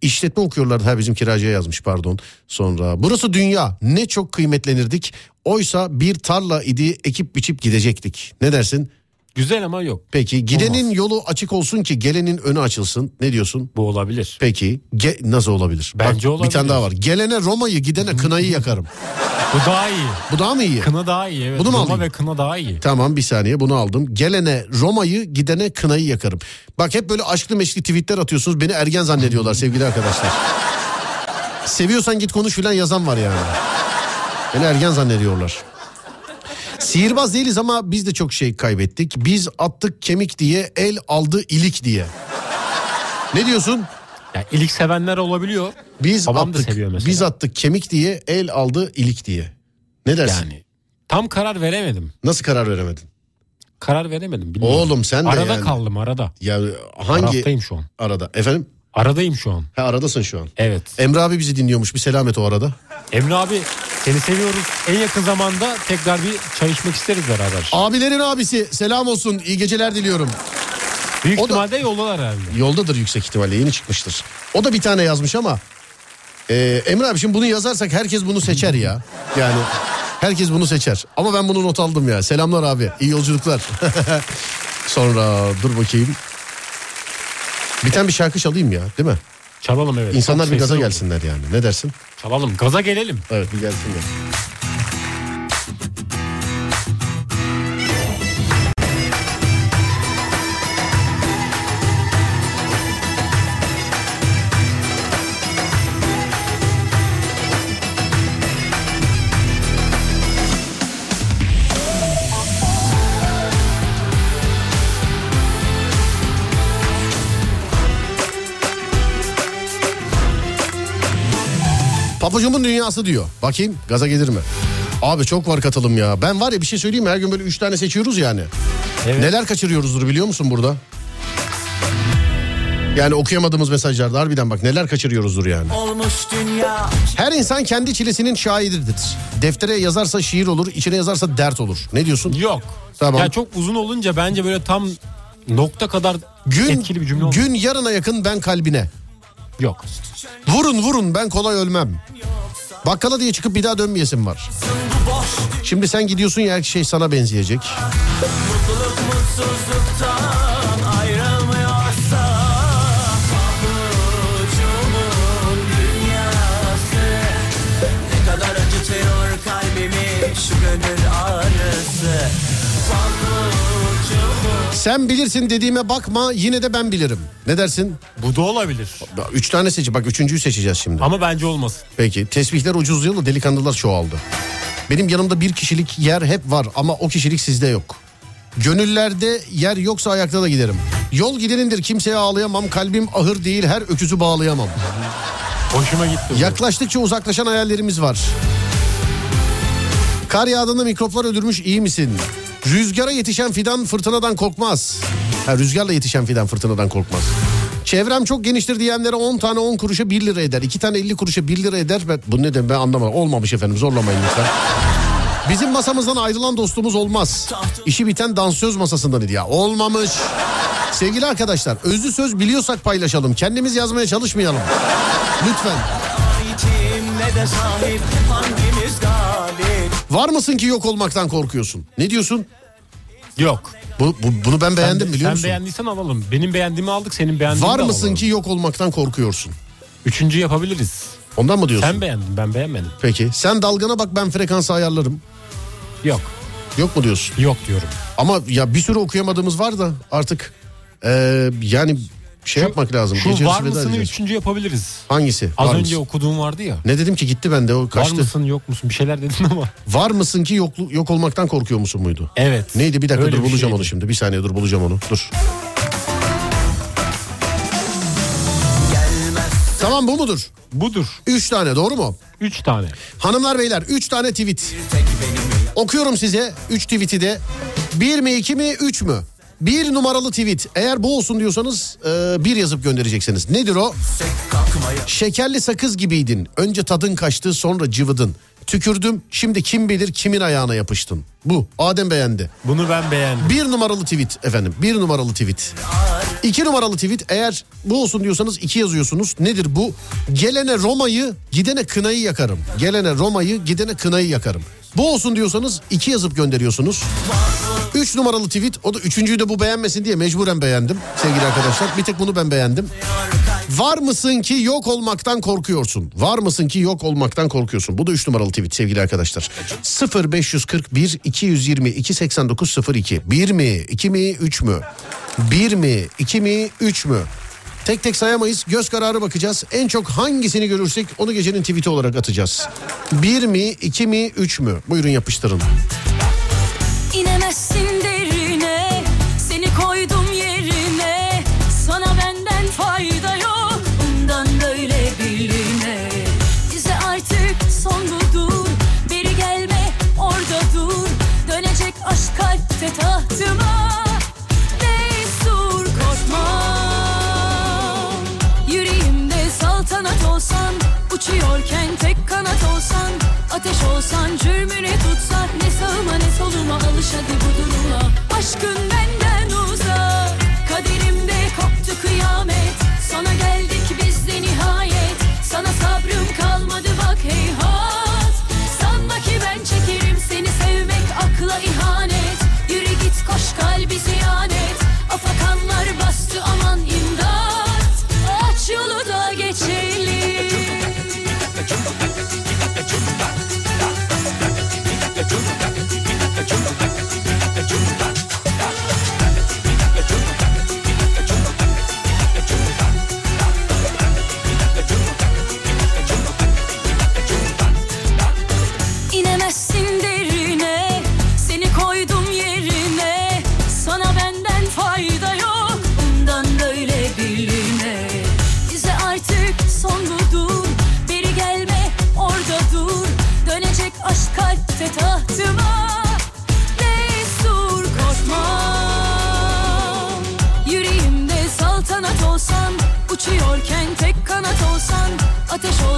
İşletme okuyorlardı ha bizim kiracıya yazmış pardon. Sonra burası dünya ne çok kıymetlenirdik. Oysa bir tarla idi ekip biçip gidecektik. Ne dersin? Güzel ama yok. Peki gidenin yolu açık olsun ki gelenin önü açılsın. Ne diyorsun? Bu olabilir. Peki ge- nasıl olabilir? Bence Bir olabilir. tane daha var. Gelene Roma'yı gidene kınayı yakarım. Bu daha iyi. Bu daha mı iyi? Kına daha iyi. Evet. Bunu mu Roma alayım? ve kına daha iyi. Tamam bir saniye bunu aldım. Gelene Roma'yı gidene kınayı yakarım. Bak hep böyle aşklı meşkli tweetler atıyorsunuz. Beni ergen zannediyorlar sevgili arkadaşlar. Seviyorsan git konuş filan yazan var yani. Beni ergen zannediyorlar. Sihirbaz değiliz ama biz de çok şey kaybettik. Biz attık kemik diye el aldı ilik diye. Ne diyorsun? Ya ilik sevenler olabiliyor. Biz Babam da attık. seviyor mesela. Biz attık kemik diye el aldı ilik diye. Ne dersin? Yani tam karar veremedim. Nasıl karar veremedin? Karar veremedim. bilmiyorum. Oğlum sen de Arada yani. kaldım arada. Ya hangi Taraftayım şu an. arada? Efendim? Aradayım şu an. Ha aradasın şu an. Evet. Emre abi bizi dinliyormuş. Bir selamet o arada. Emre abi seni seviyoruz. En yakın zamanda tekrar bir çay içmek isteriz beraber. Abilerin abisi selam olsun. İyi geceler diliyorum. Büyük O da- ihtimalle yoldalar herhalde. Yoldadır yüksek ihtimalle yeni çıkmıştır. O da bir tane yazmış ama e, Emre abi şimdi bunu yazarsak herkes bunu seçer ya. Yani herkes bunu seçer. Ama ben bunu not aldım ya. Selamlar abi. İyi yolculuklar. <laughs> Sonra dur bakayım. Bir tane bir şarkı çalayım ya değil mi? Çalalım evet. İnsanlar Çok bir gaza gelsinler yani. Ne dersin? Çalalım. Gaza gelelim. Evet bir gelsinler. Papucumun dünyası diyor. Bakayım gaza gelir mi? Abi çok var katılım ya. Ben var ya bir şey söyleyeyim mi? Her gün böyle üç tane seçiyoruz yani. Evet. Neler kaçırıyoruzdur biliyor musun burada? Yani okuyamadığımız mesajlarda harbiden bak neler kaçırıyoruzdur yani. Olmuş dünya Her insan kendi çilesinin şairidir. Deftere yazarsa şiir olur, içine yazarsa dert olur. Ne diyorsun? Yok. Tamam. Ya çok uzun olunca bence böyle tam nokta kadar gün, etkili bir cümle olmuş. Gün yarına yakın ben kalbine. Yok. Vurun vurun ben kolay ölmem. Bakkala diye çıkıp bir daha dönmeyesim var. Şimdi sen gidiyorsun ya her şey sana benzeyecek. Mutluluk mutsuzluktan Sen bilirsin dediğime bakma yine de ben bilirim. Ne dersin? Bu da olabilir. Üç tane seçi bak üçüncüyü seçeceğiz şimdi. Ama bence olmasın. Peki tesbihler ucuzluyor da delikanlılar çoğaldı. Benim yanımda bir kişilik yer hep var ama o kişilik sizde yok. Gönüllerde yer yoksa ayakta da giderim. Yol gidenindir kimseye ağlayamam. Kalbim ahır değil her öküzü bağlayamam. Hoşuma gitti. bu. Yaklaştıkça uzaklaşan hayallerimiz var. Kar yağdığında mikroplar öldürmüş iyi misin? Rüzgara yetişen fidan fırtınadan korkmaz. Ha, rüzgarla yetişen fidan fırtınadan korkmaz. Çevrem çok geniştir diyenlere 10 tane 10 kuruşa 1 lira eder. 2 tane 50 kuruşa 1 lira eder. Ben, bu ne demek ben anlamadım. Olmamış efendim zorlamayın lütfen. Bizim masamızdan ayrılan dostumuz olmaz. İşi biten dansöz masasından idi ya. Olmamış. Sevgili arkadaşlar özlü söz biliyorsak paylaşalım. Kendimiz yazmaya çalışmayalım. Lütfen. Var mısın ki yok olmaktan korkuyorsun? Ne diyorsun? Yok. Bu, bu- bunu ben beğendim sen, biliyor sen musun? beğendiysen alalım. Benim beğendiğimi aldık senin beğendiğini Var mısın alalım. ki yok olmaktan korkuyorsun? Üçüncü yapabiliriz. Ondan mı diyorsun? Sen beğendin ben beğenmedim. Peki sen dalgana bak ben frekansı ayarlarım. Yok. Yok mu diyorsun? Yok diyorum. Ama ya bir sürü okuyamadığımız var da artık eee, yani şey yapmak lazım. Şu var mısını üçüncü yapabiliriz. Hangisi? Az Var önce mısın? okuduğum vardı ya. Ne dedim ki gitti bende o kaçtı. Var mısın yok musun bir şeyler dedin ama. <laughs> Var mısın ki yok, yok olmaktan korkuyor musun muydu? Evet. Neydi bir dakika Öyle dur bir bulacağım şeydi. onu şimdi. Bir saniye dur bulacağım onu. Dur. Tamam bu mudur? Budur. Üç tane doğru mu? Üç tane. Hanımlar beyler üç tane tweet. Okuyorum size üç tweet'i de. Bir mi iki mi üç mü? Bir numaralı tweet. Eğer bu olsun diyorsanız e, bir yazıp göndereceksiniz. Nedir o? Şekerli sakız gibiydin. Önce tadın kaçtı sonra cıvıdın. Tükürdüm şimdi kim bilir kimin ayağına yapıştın. Bu Adem beğendi. Bunu ben beğendim. Bir numaralı tweet efendim. Bir numaralı tweet. İki numaralı tweet eğer bu olsun diyorsanız iki yazıyorsunuz. Nedir bu? Gelene Roma'yı gidene kınayı yakarım. Gelene Roma'yı gidene kınayı yakarım. Bu olsun diyorsanız iki yazıp gönderiyorsunuz. Üç numaralı tweet o da üçüncüyü de bu beğenmesin diye mecburen beğendim sevgili arkadaşlar. Bir tek bunu ben beğendim. Var mısın ki yok olmaktan korkuyorsun? Var mısın ki yok olmaktan korkuyorsun? Bu da 3 numaralı tweet sevgili arkadaşlar. 0541 222 8902. 1 mi? 2 mi? 3 mü? 1 mi? 2 mi? 3 mü? Tek tek sayamayız. Göz kararı bakacağız. En çok hangisini görürsek onu gecenin tweet'i olarak atacağız. 1 mi? 2 mi? 3 mü? Buyurun yapıştırın. Ateş olsan cürmüne tutsak Ne sağıma ne soluma alış hadi bu duruma. Aşkın benden uzak Kaderimde koptu kıyamet. Sana geldik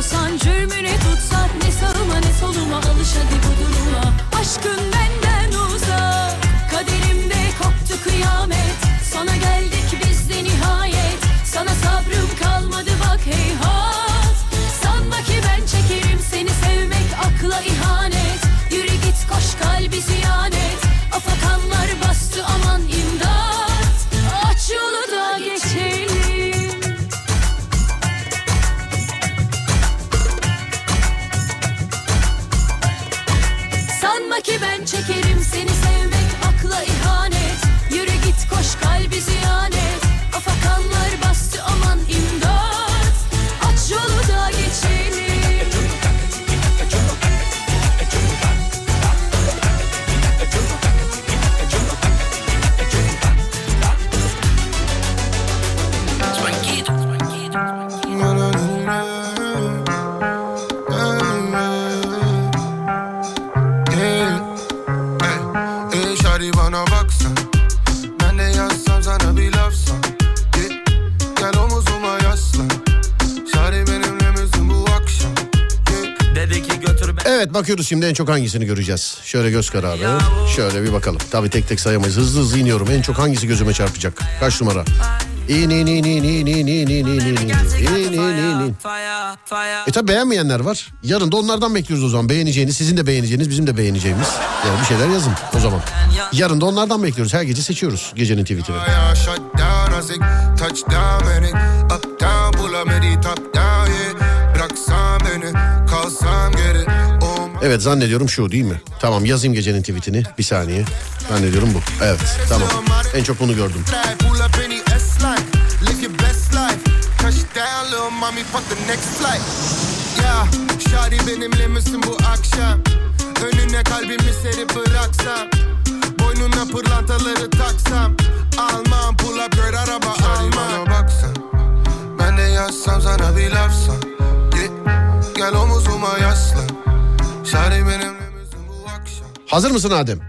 Sàn Evet bakıyoruz şimdi en çok hangisini göreceğiz. Şöyle göz kararı. Şöyle bir bakalım. Tabii tek tek sayamayız. Hızlı hızlı iniyorum. En çok hangisi gözüme çarpacak? Kaç numara? İn in in in in in in in in in in in in. E tabi beğenmeyenler var. Yarın da onlardan bekliyoruz o zaman. Beğeneceğiniz, sizin de beğeneceğiniz, bizim de beğeneceğimiz. Yani bir şeyler yazın o zaman. Yarın da onlardan bekliyoruz. Her gece seçiyoruz gecenin tweetini. Bıraksan beni kalsam geri Oh Evet zannediyorum şu değil mi? Tamam yazayım gecenin tweetini. Bir saniye. Zannediyorum bu. Evet tamam. En çok bunu gördüm. Şari benimle misin bu akşam Önüne kalbimi serip bıraksam Boynuna pırlantaları taksam Almam pull up girl araba Şari bana baksan Ben de yazsam sana bir lafsan Gel, omuzuma yaslan Hazır mısın Adem?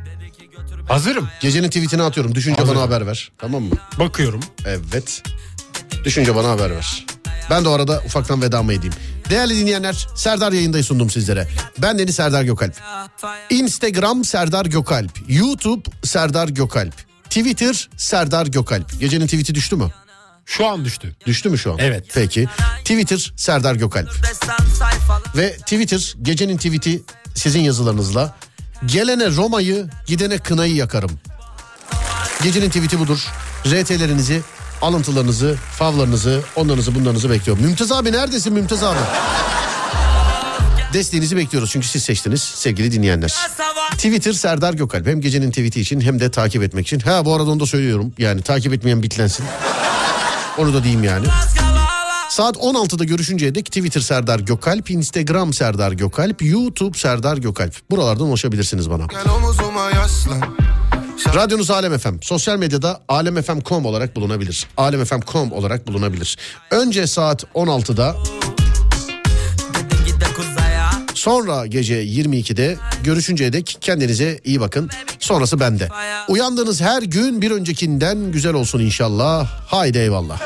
Hazırım. Gecenin tweetini atıyorum. Düşünce Hazırım. bana haber ver. Tamam mı? Bakıyorum. Evet. Düşünce bana haber ver. Ben de o arada ufaktan vedamı edeyim. Değerli dinleyenler Serdar yayındayı sundum sizlere. Ben Deniz Serdar Gökalp. Instagram Serdar Gökalp. YouTube Serdar Gökalp. Twitter Serdar Gökalp. Gecenin tweeti düştü mü? Şu an düştü. Düştü mü şu an? Evet. Peki. Twitter Serdar Gökalp. Ve Twitter gecenin tweeti sizin yazılarınızla. Gelene Roma'yı gidene kınayı yakarım. Gecenin tweeti budur. RT'lerinizi, alıntılarınızı, favlarınızı, onlarınızı bunlarınızı bekliyorum. Mümtaz abi neredesin Mümtaz abi? Desteğinizi bekliyoruz çünkü siz seçtiniz sevgili dinleyenler. Twitter Serdar Gökalp hem gecenin tweeti için hem de takip etmek için. Ha bu arada onu da söylüyorum yani takip etmeyen bitlensin. Onu da diyeyim yani. Saat 16'da görüşünceye dek Twitter Serdar Gökalp, Instagram Serdar Gökalp, YouTube Serdar Gökalp. Buralardan ulaşabilirsiniz bana. Radyonuz Alem FM. Sosyal medyada alemfm.com olarak bulunabilir. alemfm.com olarak bulunabilir. Önce saat 16'da Sonra gece 22'de görüşünceye dek kendinize iyi bakın. Sonrası bende. Uyandığınız her gün bir öncekinden güzel olsun inşallah. Haydi eyvallah.